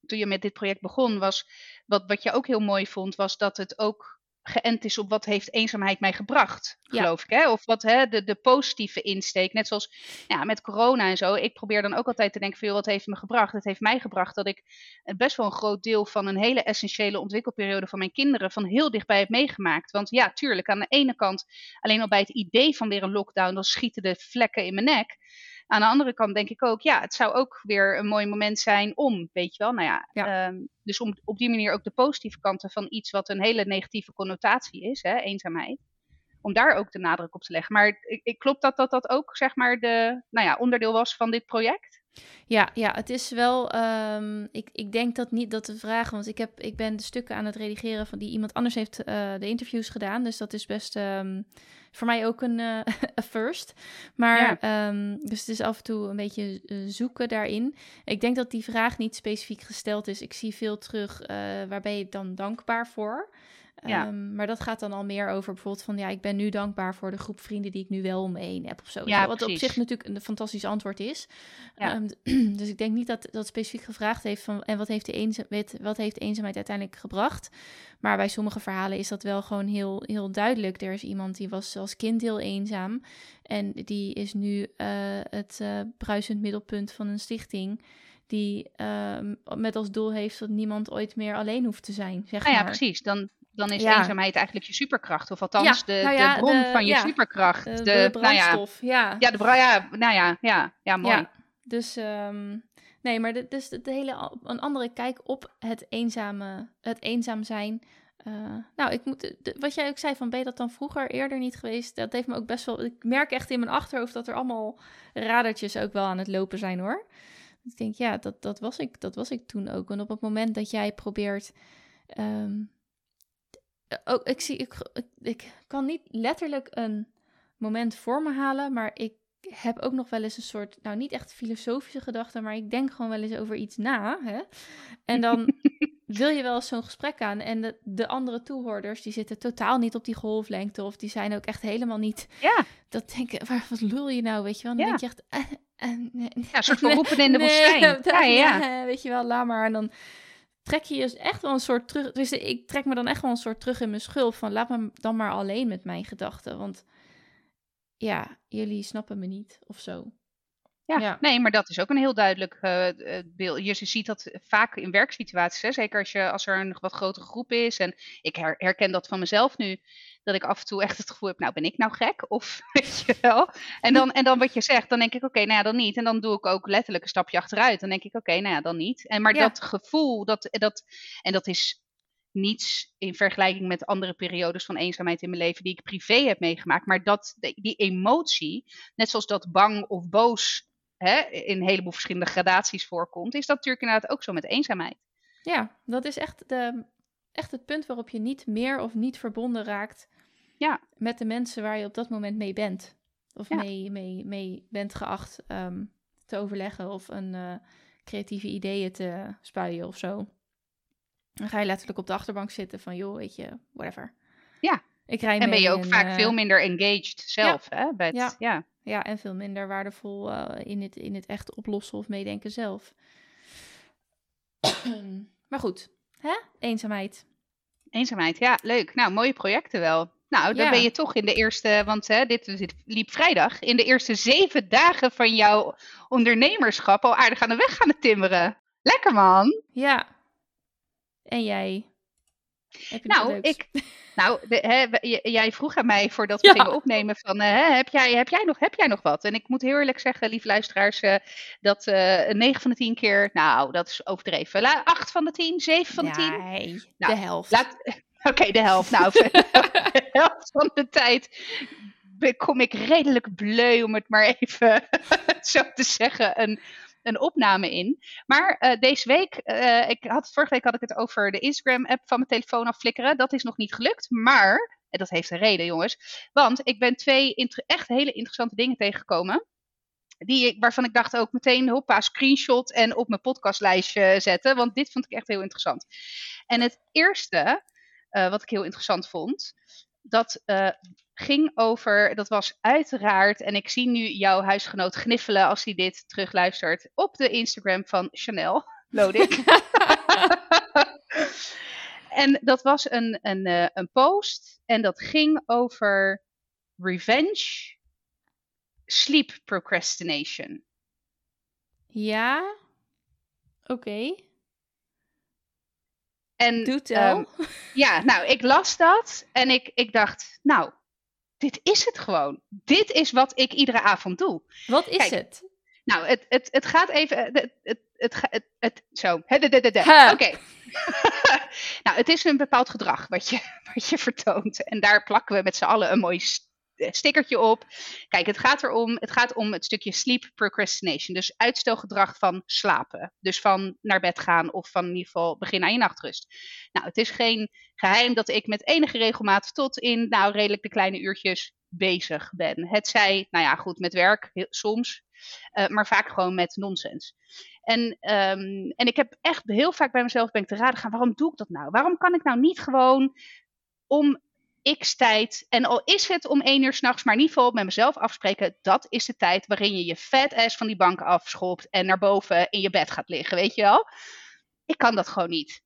A: toen je met dit project begon, was wat, wat je ook heel mooi vond, was dat het ook geënt is op wat heeft eenzaamheid mij gebracht,
B: Ja.
A: geloof ik. Hè? Of wat hè, de, de positieve insteek. Net zoals ja, met corona en zo. Ik probeer dan ook altijd te denken van, joh, wat heeft me gebracht? Het heeft mij gebracht dat ik eh, best wel een groot deel van een hele essentiële ontwikkelperiode van mijn kinderen van heel dichtbij heb meegemaakt. Want ja, tuurlijk, aan de ene kant, alleen al bij het idee van weer een lockdown, dan schieten de vlekken in mijn nek. Aan de andere kant denk ik ook, ja, het zou ook weer een mooi moment zijn om, weet je wel, nou ja,
B: Ja.
A: ehm, dus om op die manier ook de positieve kanten van iets wat een hele negatieve connotatie is, hè, eenzaamheid, om daar ook de nadruk op te leggen. Maar ik, ik klopt dat, dat dat ook, zeg maar, de, nou ja, onderdeel was van dit project?
B: Ja, ja, het is wel. ehm, ik, ik denk dat niet dat de vraag. Want ik, heb, ik ben de stukken aan het redigeren van die iemand anders heeft eh, de interviews gedaan. Dus dat is best ehm, voor mij ook een eh, first. Maar
A: Ja.
B: ehm, dus het is af en toe een beetje eh, zoeken daarin. Ik denk dat die vraag niet specifiek gesteld is. Ik zie veel terug. eh, waar ben je dan dankbaar voor?
A: Ja.
B: Ehm, maar dat gaat dan al meer over bijvoorbeeld van ja, ik ben nu dankbaar voor de groep vrienden die ik nu wel om me heen heb of zo.
A: Ja?
B: Wat op zich natuurlijk een fantastisch antwoord is.
A: Ja.
B: Ehm, dus ik denk niet dat dat specifiek gevraagd heeft van en wat heeft, de eenza- wat, heeft eenzaamheid uiteindelijk gebracht. Maar bij sommige verhalen is dat wel gewoon heel, heel duidelijk. Er is iemand die was als kind heel eenzaam. En die is nu eh, het eh bruisend middelpunt van een stichting. Die ehm, met als doel heeft dat niemand ooit meer alleen hoeft te zijn. Zeg
A: Nou ja,
B: maar.
A: precies. Dan, dan is
B: Ja.
A: eenzaamheid eigenlijk je superkracht. Of althans,
B: Ja,
A: de,
B: nou ja,
A: de bron
B: de-
A: van je superkracht.
B: Eh,
A: de,
B: de
A: nou ja,
B: brandstof, ja.
A: ja, de ja, nou ja, ja, ja, mooi.
B: Dus ehm, nee, maar de, dus de, de hele een andere kijk op het eenzame, het eenzaam zijn. Eh, nou, ik moet, de- wat jij ook zei van ben je dat dan vroeger eerder niet geweest? Dat heeft me ook best wel. Ik merk echt in mijn achterhoofd dat er allemaal radertjes ook wel aan het lopen zijn hoor. Ik denk ja, dat, dat was ik, dat was ik toen ook. En op het moment dat jij probeert. ehm, ook, ik, zie, ik, ik, kan niet letterlijk een moment voor me halen, maar ik heb ook nog wel eens een soort, nou niet echt filosofische gedachte, maar ik denk gewoon wel eens over iets na. Hè? En dan wil je wel eens zo'n gesprek aan en de, de andere toehoorders, die zitten totaal niet op die golflengte of die zijn ook echt helemaal niet,
A: Ja,
B: dat denken, waar, wat lul je nou, weet je wel? Dan
A: Ja.
B: denk je echt, eh, eh, nee,
A: ja, een soort van roepen in de
B: nee,
A: woestijn. ja. ja,
B: weet je wel, laat maar. En dan trek je je echt wel een soort terug. Dus ik trek me dan echt wel een soort terug in mijn schulp. Van laat me dan maar alleen met mijn gedachten. Want ja, jullie snappen me niet of zo.
A: Ja,
B: Ja.
A: nee, maar dat is ook een heel duidelijk eh, beeld. Je ziet dat vaak in werksituaties, hè? zeker als, je, als er een wat grotere groep is. En ik her- herken dat van mezelf nu, dat ik af en toe echt het gevoel heb, nou ben ik nou gek? Of weet je wel? En dan, en dan wat je zegt, dan denk ik, oké, nou ja, dan niet. En dan doe ik ook letterlijk een stapje achteruit. Dan denk ik, oké, nou ja, dan niet. En, maar
B: Ja.
A: dat gevoel, dat, dat, en dat is niets in vergelijking met andere periodes van eenzaamheid in mijn leven die ik privé heb meegemaakt. Maar dat, die emotie, net zoals dat bang of boos hè, in een heleboel verschillende gradaties voorkomt, is dat natuurlijk inderdaad ook zo met eenzaamheid.
B: Ja, dat is echt, de, echt het punt waarop je niet meer of niet verbonden raakt
A: Ja.
B: met de mensen waar je op dat moment mee bent. of mee, mee, mee bent geacht ehm, te overleggen of een uh, creatieve ideeën te spuien of zo. Dan ga je letterlijk op de achterbank zitten van, joh, weet je, whatever.
A: Ja.
B: Ik rij
A: en ben je ook
B: en,
A: vaak
B: uh,
A: veel minder engaged zelf, hè? Bij het,
B: Ja.
A: ja.
B: Ja, en veel minder waardevol uh, in, het, in het echt oplossen of meedenken zelf. maar goed, hè? Eenzaamheid.
A: Eenzaamheid, ja, leuk. Nou, mooie projecten wel. Nou, dan
B: Ja.
A: ben je toch in de eerste, want hè, dit, dit liep vrijdag, in de eerste zeven dagen van jouw ondernemerschap al aardig aan de weg gaan timmeren. Lekker man.
B: Ja. En jij? Heb je nog wat
A: Nou, ik, nou de, hè, jij vroeg aan mij voordat we
B: Ja.
A: gingen opnemen van, eh, hè, heb, jij, heb, jij nog, heb jij nog wat? En ik moet heel eerlijk zeggen, lieve luisteraars, eh, dat eh 9 van de 10 keer, nou, dat is overdreven. La, 8 van de 10, 7 van de 10.
B: Nee,
A: Nou,
B: de helft.
A: Oké, de helft. Nou, de helft van de tijd kom ik redelijk bleu, om het maar even zo te zeggen, een, een opname in. Maar eh, deze week, eh, ik had, vorige week had ik het over de Instagram-app van mijn telefoon afflikkeren. Dat is nog niet gelukt, maar, en dat heeft een reden jongens, want ik ben twee echt hele interessante dingen tegengekomen. Die waarvan ik dacht ook meteen, hoppa, screenshot en op mijn podcastlijstje zetten. Want dit vond ik echt heel interessant. En het eerste, eh, wat ik heel interessant vond, dat eh, ging over, dat was uiteraard, en ik zie nu jouw huisgenoot gniffelen als hij dit terugluistert, op de Instagram van Chanel, Lodik. en dat was een, een, eh, een post en dat ging over revenge, sleep procrastination.
B: Ja? Oké.
A: En
B: Doe tel.
A: ehm, Ja, nou, ik las dat en ik, ik dacht, nou, dit is het gewoon. Dit is wat ik iedere avond doe.
B: wat is
A: kijk.
B: het?
A: Nou, het, het, het gaat even. Het, het, het, het, het- zo. Hè, de- de- de- de.
B: Ha.
A: Oké. nou, het is een bepaald gedrag wat je, wat je vertoont. En daar plakken we met z'n allen een mooi stickertje op. Kijk, het gaat erom, het gaat om het stukje sleep procrastination. Dus uitstelgedrag van slapen. Dus van naar bed gaan of van in ieder geval beginnen aan je nachtrust. Nou, het is geen geheim dat ik met enige regelmaat tot in, nou, redelijk de kleine uurtjes bezig ben. Het zij, nou ja, goed, met werk, soms. eh, maar vaak gewoon met nonsens. En, ehm, en ik heb echt heel vaak bij mezelf ben ik te raden gaan, waarom doe ik dat nou? Waarom kan ik nou niet gewoon om x tijd, en al is het om één uur s'nachts, maar ieder geval met mezelf afspreken, dat is de tijd waarin je je fat ass van die bank afschopt en naar boven in je bed gaat liggen, weet je wel? Ik kan dat gewoon niet.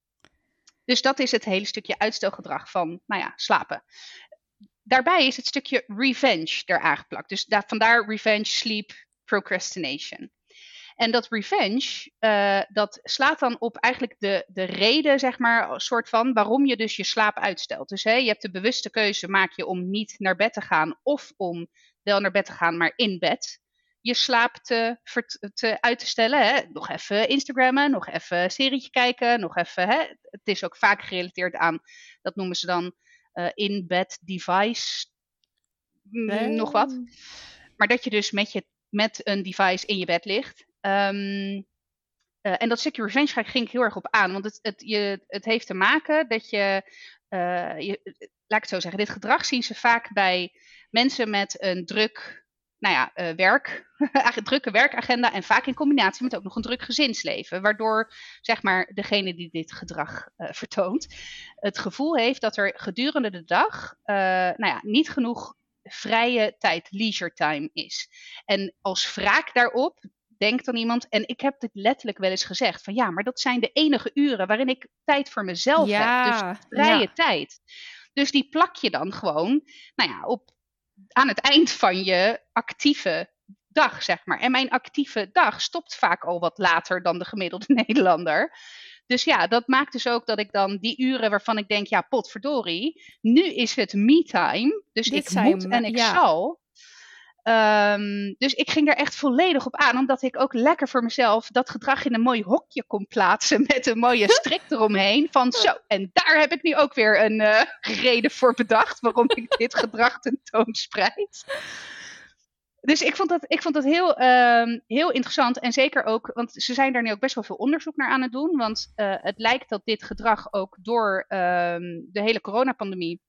A: Dus dat is het hele stukje uitstelgedrag van, nou ja, slapen. Daarbij is het stukje revenge er aangeplakt. Dus daar, vandaar revenge, sleep, procrastination. En dat revenge, eh, dat slaat dan op eigenlijk de, de reden, zeg maar, soort van, waarom je dus je slaap uitstelt. Dus hè, je hebt de bewuste keuze, maak je om niet naar bed te gaan of om wel naar bed te gaan, maar in bed. Je slaap te, te uit te stellen. Hè? Nog even Instagrammen, nog even een serietje kijken, nog even. Hè? Het is ook vaak gerelateerd aan, dat noemen ze dan eh, in-bed device, mm, nog wat. Maar dat je dus met, je, met een device in je bed ligt. Ehm, eh, en dat revenge ga- ging ik heel erg op aan. Want het, het, je, het heeft te maken dat je, eh, je. Laat ik het zo zeggen. Dit gedrag zien ze vaak bij mensen met een druk. Nou ja, eh, werk, drukke werkagenda en vaak in combinatie met ook nog een druk gezinsleven. Waardoor, zeg maar, degene die dit gedrag vertoont, het gevoel heeft dat er gedurende de dag, nou ja, niet genoeg vrije tijd, leisure time is. En als wraak daarop denkt dan iemand, en ik heb dit letterlijk wel eens gezegd, van ja, maar dat zijn de enige uren waarin ik tijd voor mezelf heb. Dus vrije
B: ja.
A: tijd. Dus die plak je dan gewoon, nou ja, op, aan het eind van je actieve dag, zeg maar. En mijn actieve dag stopt vaak al wat later dan de gemiddelde Nederlander. Dus ja, dat maakt dus ook dat ik dan die uren waarvan ik denk, ja, potverdorie, nu is het me-time, dus
B: Dit
A: ik moet en ik
B: ja.
A: zal. Ehm, dus ik ging daar echt volledig op aan, omdat ik ook lekker voor mezelf dat gedrag in een mooi hokje kon plaatsen met een mooie strik eromheen. Van zo, en daar heb ik nu ook weer een eh, reden voor bedacht waarom ik dit gedrag tentoonspreid. Dus ik vond dat, ik vond dat heel, ehm, heel interessant. En zeker ook, want ze zijn daar nu ook best wel veel onderzoek naar aan het doen. Want eh, het lijkt dat dit gedrag ook door ehm, de hele coronapandemie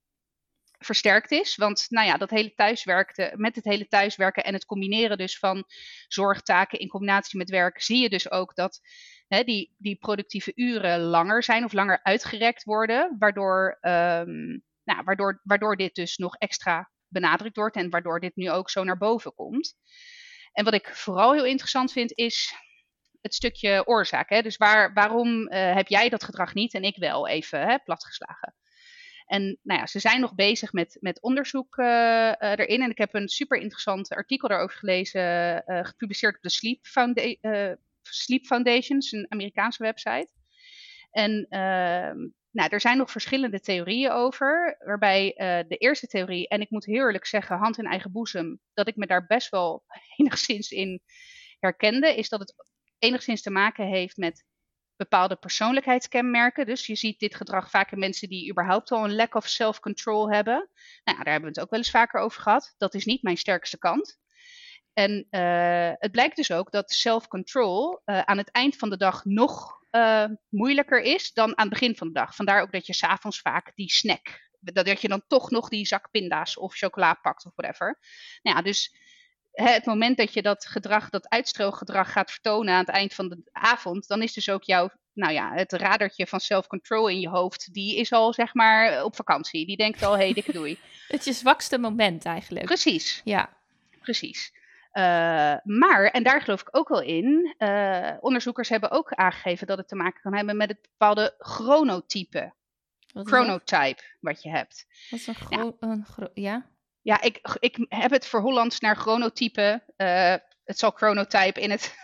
A: versterkt is. Want nou ja, dat hele thuiswerken, met het hele thuiswerken en het combineren dus van zorgtaken in combinatie met werk, zie je dus ook dat hè, die, die productieve uren langer zijn of langer uitgerekt worden. Waardoor, ehm, nou, waardoor, waardoor dit dus nog extra benadrukt wordt en waardoor dit nu ook zo naar boven komt. En wat ik vooral heel interessant vind is het stukje oorzaak. Hè? Dus waar, waarom uh, heb jij dat gedrag niet en ik wel even hè, platgeslagen? En nou ja, ze zijn nog bezig met, met onderzoek uh, uh, erin. En ik heb een super interessant artikel daarover gelezen, uh, gepubliceerd op de Sleep, Founda Sleep Foundation, een Amerikaanse website. En ehm, nou, er zijn nog verschillende theorieën over, waarbij de eerste theorie, en ik moet heel eerlijk zeggen, hand in eigen boezem, dat ik me daar best wel enigszins in herkende, is dat het enigszins te maken heeft met bepaalde persoonlijkheidskenmerken. Dus je ziet dit gedrag vaak in mensen die überhaupt al een lack of self-control hebben. Nou, daar hebben we het ook wel eens vaker over gehad. Dat is niet mijn sterkste kant. En uh, het blijkt dus ook dat self-control uh, aan het eind van de dag nog uh, moeilijker is dan aan het begin van de dag. Vandaar ook dat je s'avonds vaak die snack, dat je dan toch nog die zak pinda's of chocola pakt of whatever. Nou ja, dus het moment dat je dat gedrag, dat uitstrooggedrag gaat vertonen aan het eind van de avond, dan is dus ook jouw, nou ja, het radertje van self-control in je hoofd, die is al zeg maar op vakantie. Die denkt al, hé, hey, dikke doei.
B: het je zwakste moment eigenlijk.
A: Precies.
B: Ja.
A: Precies. Uh, maar, en daar geloof ik ook wel in, uh, onderzoekers hebben ook aangegeven dat het te maken kan hebben met het bepaalde chronotype. Chronotype, wat je hebt.
B: Wat is een, gro ja. een gro ja?
A: Ja, ik, ik heb het voor Hollands naar chronotype. Uh, het zal chronotype in het,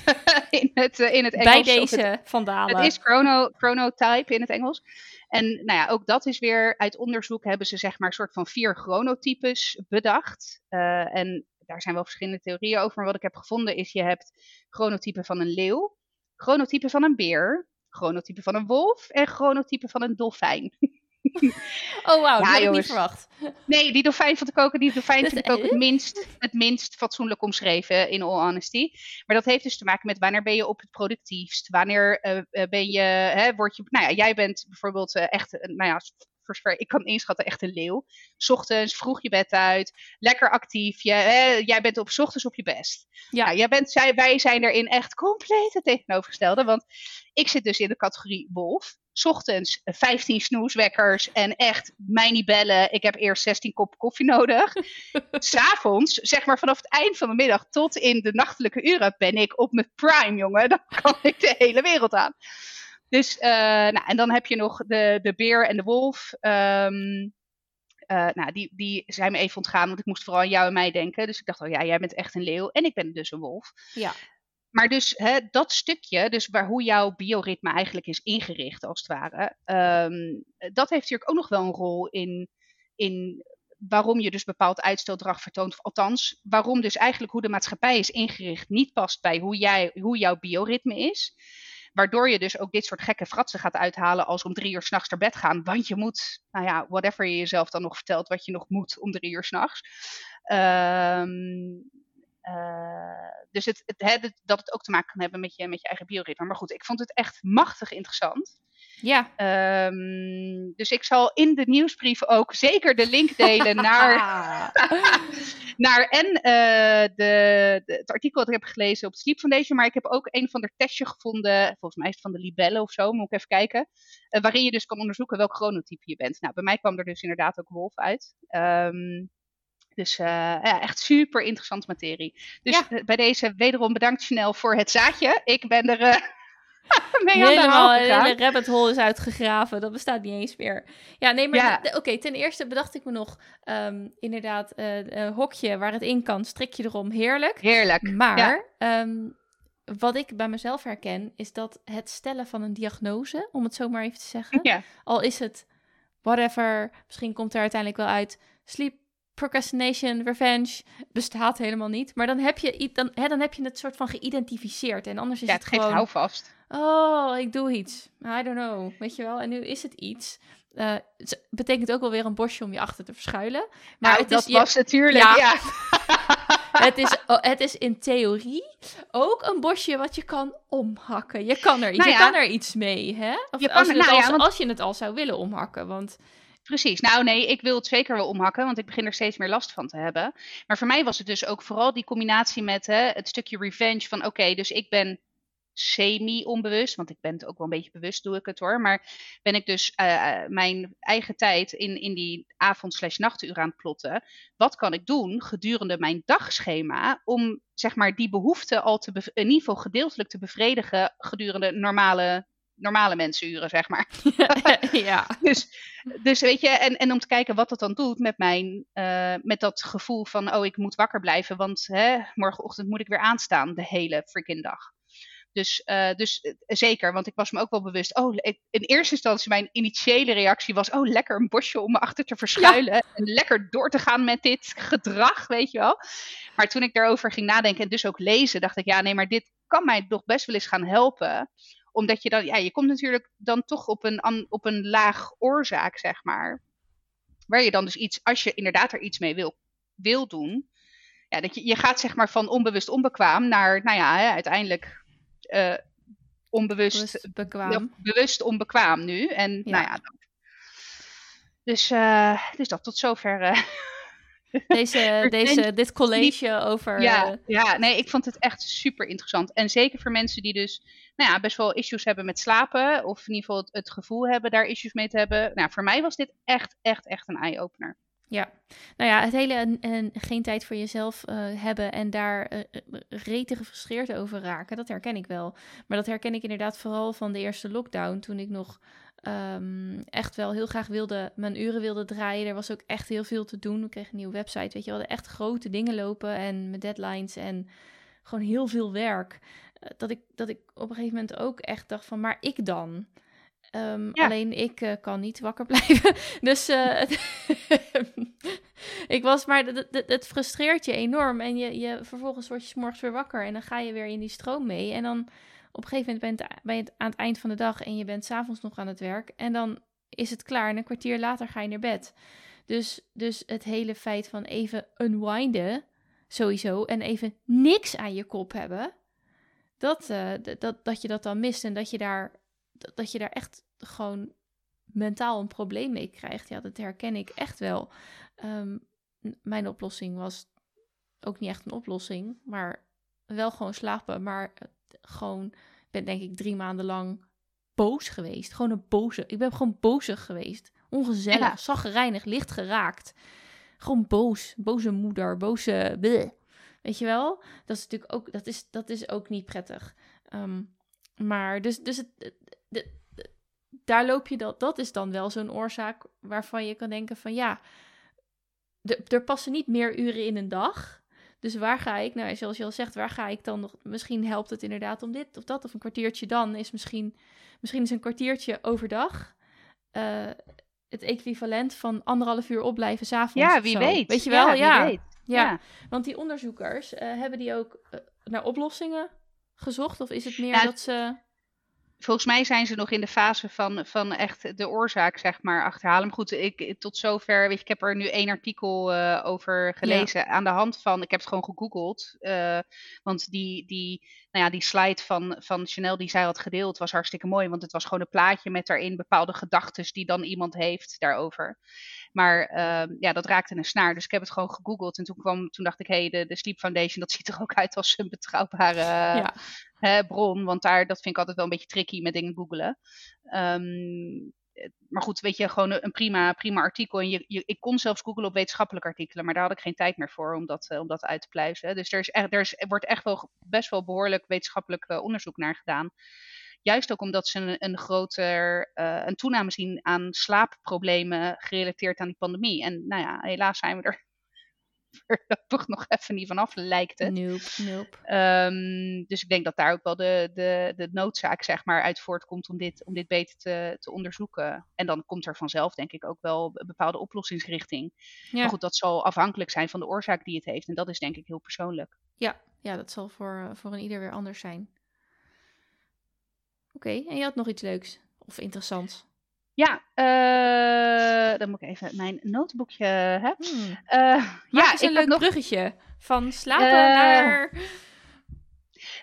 A: in het, uh, in het Engels.
B: Bij deze het, vandalen.
A: Het is chrono, chronotype in het Engels. En nou ja, ook dat is weer uit onderzoek hebben ze zeg maar een soort van vier chronotypes bedacht. Uh, en daar zijn wel verschillende theorieën over. Maar wat ik heb gevonden is, je hebt chronotype van een leeuw, chronotype van een beer, chronotype van een wolf en chronotype van een dolfijn.
B: Oh wauw, ja, dat had ik niet verwacht.
A: Nee, die dolfijn vond ik ook, die dolfijn vind ik ook het minst, het minst fatsoenlijk omschreven, in all honesty. Maar dat heeft dus te maken met wanneer ben je op het productiefst? Wanneer uh, ben je, hè, word je, nou ja, jij bent bijvoorbeeld uh, echt, nou ja, ik kan inschatten, echt een leeuw. Ochtends vroeg je bed uit, lekker actief. Je, hè, jij bent op ochtends op je best. Ja. Nou, jij bent, zij, wij zijn erin echt compleet het tegenovergestelde. Want ik zit dus in de categorie wolf. Ochtends 15 snoeswekkers en echt mij niet bellen. Ik heb eerst 16 kop koffie nodig. S'avonds, zeg maar vanaf het eind van de middag tot in de nachtelijke uren, ben ik op mijn prime, jongen. Dan kan ik de hele wereld aan. Dus, uh, nou, en dan heb je nog de, de beer en de wolf. Um, uh, nou, die, die zijn me even ontgaan, want ik moest vooral aan jou en mij denken. Dus ik dacht, oh ja, jij bent echt een leeuw en ik ben dus een wolf.
B: Ja.
A: Maar dus hè, dat stukje, dus waar hoe jouw bioritme eigenlijk is ingericht, als het ware, um, dat heeft natuurlijk ook nog wel een rol in, in waarom je dus bepaald uitsteldrag vertoont. Althans, waarom dus eigenlijk hoe de maatschappij is ingericht niet past bij hoe, jij, hoe jouw bioritme is. Waardoor je dus ook dit soort gekke fratsen gaat uithalen als om drie uur s'nachts naar bed gaan. Want je moet, nou ja, whatever je jezelf dan nog vertelt, wat je nog moet om drie uur s'nachts. Um, dus het, het, het, dat het ook te maken kan hebben met je, met je eigen bioritme. Maar goed, ik vond het echt machtig interessant.
B: Ja.
A: Um, dus ik zal in de nieuwsbrief ook zeker de link delen naar, naar en uh, de, de, het artikel dat ik heb gelezen op Sleep Foundation. Maar ik heb ook een van de testje gevonden, volgens mij is het van de libellen of zo, moet ik even kijken. Uh, waarin je dus kan onderzoeken welk chronotype je bent. Nou, bij mij kwam er dus inderdaad ook wolf uit. Um, dus uh, ja, echt super interessante materie. Dus ja. bij deze wederom bedankt Chanel voor het zaadje. Ik ben er uh, mee
B: Helemaal,
A: aan de
B: rabbit hole is uitgegraven. Dat bestaat niet eens meer. Ja, nee, maar ja. oké. Okay, ten eerste bedacht ik me nog um, inderdaad uh, een hokje waar het in kan. Strikje erom, heerlijk.
A: Heerlijk.
B: Maar ja. um, wat ik bij mezelf herken is dat het stellen van een diagnose, om het zo maar even te zeggen, al is het whatever, misschien komt er uiteindelijk wel uit sleep procrastination, revenge bestaat helemaal niet. Maar dan heb je, dan, hè, dan heb je het soort van geïdentificeerd. En anders is
A: ja,
B: het,
A: het
B: gewoon...
A: geeft houvast.
B: Oh, ik doe iets. I don't know. Weet je wel? En nu is het iets. Uh, het betekent ook wel weer een bosje om je achter te verschuilen. Maar
A: nou,
B: het
A: dat
B: is,
A: was je... natuurlijk, ja. ja.
B: het, is, het is in theorie ook een bosje wat je kan omhakken. Je kan er, nou ja. je kan er iets mee, hè? Of
A: je
B: als,
A: kan,
B: je
A: nou
B: als,
A: ja, want...
B: als je het al zou willen omhakken. Want
A: Precies. Nou nee, ik wil het zeker wel omhakken, want ik begin er steeds meer last van te hebben. Maar voor mij was het dus ook vooral die combinatie met hè, het stukje revenge van oké, dus ik ben semi-onbewust, want ik ben het ook wel een beetje bewust, doe ik het hoor. Maar ben ik dus uh, mijn eigen tijd in, in die avond-slash-nachtuur aan het plotten. Wat kan ik doen gedurende mijn dagschema om zeg maar die behoefte al te in ieder geval gedeeltelijk te bevredigen gedurende normale normale mensenuren, zeg maar.
B: ja.
A: dus, dus weet je, en, en om te kijken wat dat dan doet met mijn, uh, met dat gevoel van, oh, ik moet wakker blijven, want hè, morgenochtend moet ik weer aanstaan de hele freaking dag. Dus, uh, dus uh, zeker, want ik was me ook wel bewust. Oh, ik, in eerste instantie mijn initiële reactie was: oh, lekker een bosje om me achter te verschuilen. Ja. En lekker door te gaan met dit gedrag, weet je wel. Maar toen ik daarover ging nadenken en dus ook lezen, dacht ik: ja, nee, maar dit kan mij toch best wel eens gaan helpen omdat je dan, ja, je komt natuurlijk dan toch op een, op een laag oorzaak, zeg maar. Waar je dan dus iets, als je inderdaad er iets mee wil, wil doen. Ja, dat je, je gaat zeg maar van onbewust onbekwaam naar, nou ja, hè, uiteindelijk uh, onbewust
B: bewust bekwaam.
A: bewust onbekwaam nu. En ja. nou ja. Dus, uh, dus dat tot zover. Uh,
B: deze, deze, dit college over.
A: Ja, ja, nee, ik vond het echt super interessant. En zeker voor mensen die dus nou ja, best wel issues hebben met slapen. Of in ieder geval het, het gevoel hebben daar issues mee te hebben. Nou, voor mij was dit echt, echt, echt een eye-opener.
B: Ja, nou ja, het hele en, en geen tijd voor jezelf uh, hebben en daar uh, rete gefrustreerd over raken, dat herken ik wel. Maar dat herken ik inderdaad vooral van de eerste lockdown, toen ik nog um, echt wel heel graag wilde, mijn uren wilde draaien. Er was ook echt heel veel te doen. We kregen een nieuwe website, weet je, we hadden echt grote dingen lopen en met deadlines en gewoon heel veel werk. Uh, dat, ik, dat ik op een gegeven moment ook echt dacht van, maar ik dan? Um, ja. Alleen ik uh, kan niet wakker blijven. dus uh, ik was, maar het frustreert je enorm. En je, je, vervolgens word je s morgens weer wakker en dan ga je weer in die stroom mee. En dan op een gegeven moment ben je, aan het eind van de dag en je bent s'avonds nog aan het werk. En dan is het klaar en een kwartier later ga je naar bed. Dus, dus het hele feit van even unwinden, sowieso, en even niks aan je kop hebben, dat, uh, dat, dat je dat dan mist en dat je daar dat je daar echt gewoon mentaal een probleem mee krijgt. Ja, dat herken ik echt wel. Um, mijn oplossing was ook niet echt een oplossing, maar wel gewoon slapen. Maar gewoon, ben denk ik drie maanden lang boos geweest. Gewoon een boze. Ik ben gewoon bozig geweest. Ongezellig, ja. zaggerijnig, licht geraakt. Gewoon boos. Boze moeder, boze... Bleh. Weet je wel? Dat is natuurlijk ook, dat is, dat is ook niet prettig. Um, maar dus, dus het, daar loop je dat. Dat is dan wel zo'n oorzaak waarvan je kan denken van ja, er passen niet meer uren in een dag. Dus waar ga ik, nou zoals je al zegt, waar ga ik dan nog? Misschien helpt het inderdaad om dit of dat of een kwartiertje dan is misschien, misschien is een kwartiertje overdag. Uh, het equivalent van anderhalf uur opblijven s'avonds.
A: Ja, wie weet.
B: Weet je wel? Ja,
A: ja.
B: Weet. ja. ja. want die onderzoekers uh, hebben die ook uh, naar oplossingen gezocht? Of is het meer ja, dat ze
A: volgens mij zijn ze nog in de fase van, van echt de oorzaak, zeg maar, achterhalen. Maar goed, ik, tot zover, weet je, ik heb er nu één artikel uh, over gelezen. Ja. Aan de hand van, ik heb het gewoon gegoogeld. Uh, want die, die, nou ja, die slide van, van Chanel die zij had gedeeld was hartstikke mooi. Want het was gewoon een plaatje met daarin bepaalde gedachten die dan iemand heeft daarover. Maar uh, ja, dat raakte een snaar. Dus ik heb het gewoon gegoogeld. En toen, kwam, toen dacht ik, hé, hey, de, de Sleep Foundation, dat ziet er ook uit als een betrouwbare ja hè, bron. Want daar, dat vind ik altijd wel een beetje tricky met dingen googelen. Um, maar goed, weet je, gewoon een prima, prima artikel. En je, ik kon zelfs googlen op wetenschappelijke artikelen, maar daar had ik geen tijd meer voor om dat, dat uit te pluizen. Dus er, is echt, er, wordt echt wel best wel behoorlijk wetenschappelijk uh, onderzoek naar gedaan. Juist ook omdat ze een, een groter uh, een toename zien aan slaapproblemen gerelateerd aan die pandemie. En nou ja, helaas zijn we er voorlopig nog even niet vanaf, lijkt het.
B: Nope, nope.
A: Um, dus ik denk dat daar ook wel de, de, de noodzaak zeg maar, uit voortkomt om dit, om dit beter te, te onderzoeken. En dan komt er vanzelf denk ik ook wel een bepaalde oplossingsrichting. Ja. Maar goed, dat zal afhankelijk zijn van de oorzaak die het heeft. En dat is denk ik heel persoonlijk.
B: Ja, ja dat zal voor, voor een ieder weer anders zijn. Oké, okay, en je had nog iets leuks of interessants?
A: Ja, uh, dan moet ik even mijn notebookje hebben. Hmm.
B: Uh, ja, is een leug nog... bruggetje van slapen uh, naar.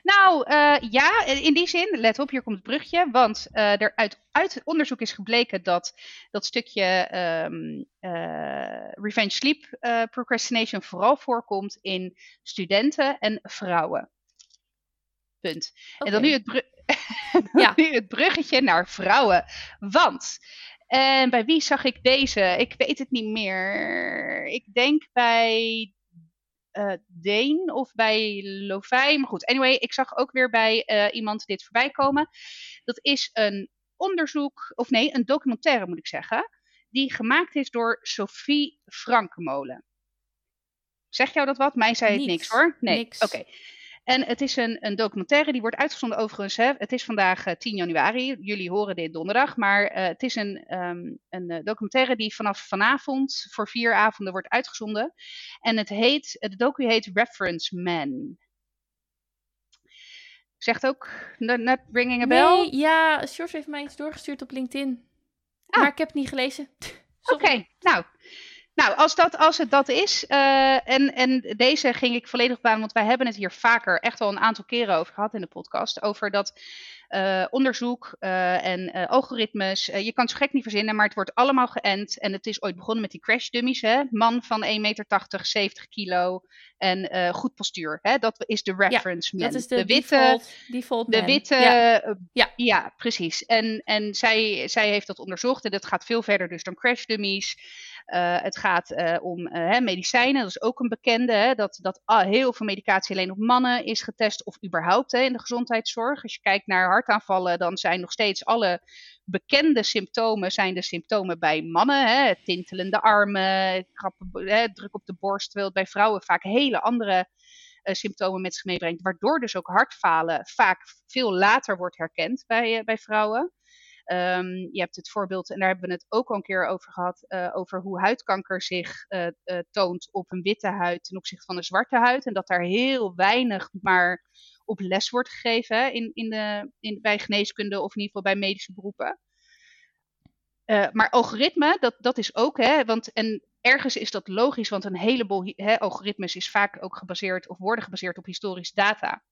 A: Nou, ja, in die zin, let op, hier komt het brugje. Want er uit, uit onderzoek is gebleken dat dat stukje um, uh, revenge sleep procrastination vooral voorkomt in studenten en vrouwen. Punt. Okay. En dan nu het, ja. nu het bruggetje naar vrouwen. Want en bij wie zag ik deze? Ik weet het niet meer. Ik denk bij uh, Deen of bij Lovij. Maar goed, anyway, ik zag ook weer bij uh, iemand dit voorbij komen. Dat is een onderzoek, of nee, een documentaire moet ik zeggen. Die gemaakt is door Sophie Frankemolen. Zeg jou dat wat? Mij zei het niks, niks hoor. Nee, oké. En het is een, een documentaire, die wordt uitgezonden overigens. Hè. Het is vandaag uh, eh, 10 januari, jullie horen dit donderdag. Maar uh, het is een, um, een uh, documentaire die vanaf vanavond voor vier avonden wordt uitgezonden. En het heet, de docu heet Reference Man. Zegt ook net ringing a bell?
B: Nee, ja, George heeft mij iets doorgestuurd op LinkedIn. Ah. Maar ik heb het niet gelezen.
A: Oké, nou, nou, als, dat, als het dat is, uh, en, en deze ging ik volledig op aan, want wij hebben het hier vaker echt wel een aantal keren over gehad in de podcast, over dat uh, onderzoek uh, en algoritmes. je kan het zo gek niet verzinnen, maar het wordt allemaal geënt. En het is ooit begonnen met die crash dummies, hè? man van 1,80 meter, 70 kilo en goed postuur. Hè? Dat is de reference ja, man.
B: Dat is de, de witte, default, default
A: De witte, ja. ja. ja, precies. En, en zij, zij heeft dat onderzocht en dat gaat veel verder dus dan crash dummies. Uh, het gaat uh, om uh, medicijnen, dat is ook een bekende. Hè, dat, dat heel veel medicatie alleen op mannen is getest, of überhaupt hè, in de gezondheidszorg. Als je kijkt naar hartaanvallen, dan zijn nog steeds alle bekende symptomen zijn de symptomen bij mannen. Hè, tintelende armen, hè, druk op de borst, terwijl het bij vrouwen vaak hele andere symptomen met zich meebrengt. Waardoor dus ook hartfalen vaak veel later wordt herkend bij, bij vrouwen. Um, je hebt het voorbeeld, en daar hebben we het ook al een keer over gehad, uh, over hoe huidkanker zich uh, uh, toont op een witte huid ten opzichte van een zwarte huid. En dat daar heel weinig maar op les wordt gegeven in, in de, in, bij geneeskunde of in ieder geval bij medische beroepen. maar algoritme, dat, dat is ook, hè, want en ergens is dat logisch, want een heleboel hè, algoritmes is vaak ook gebaseerd of worden gebaseerd op historische data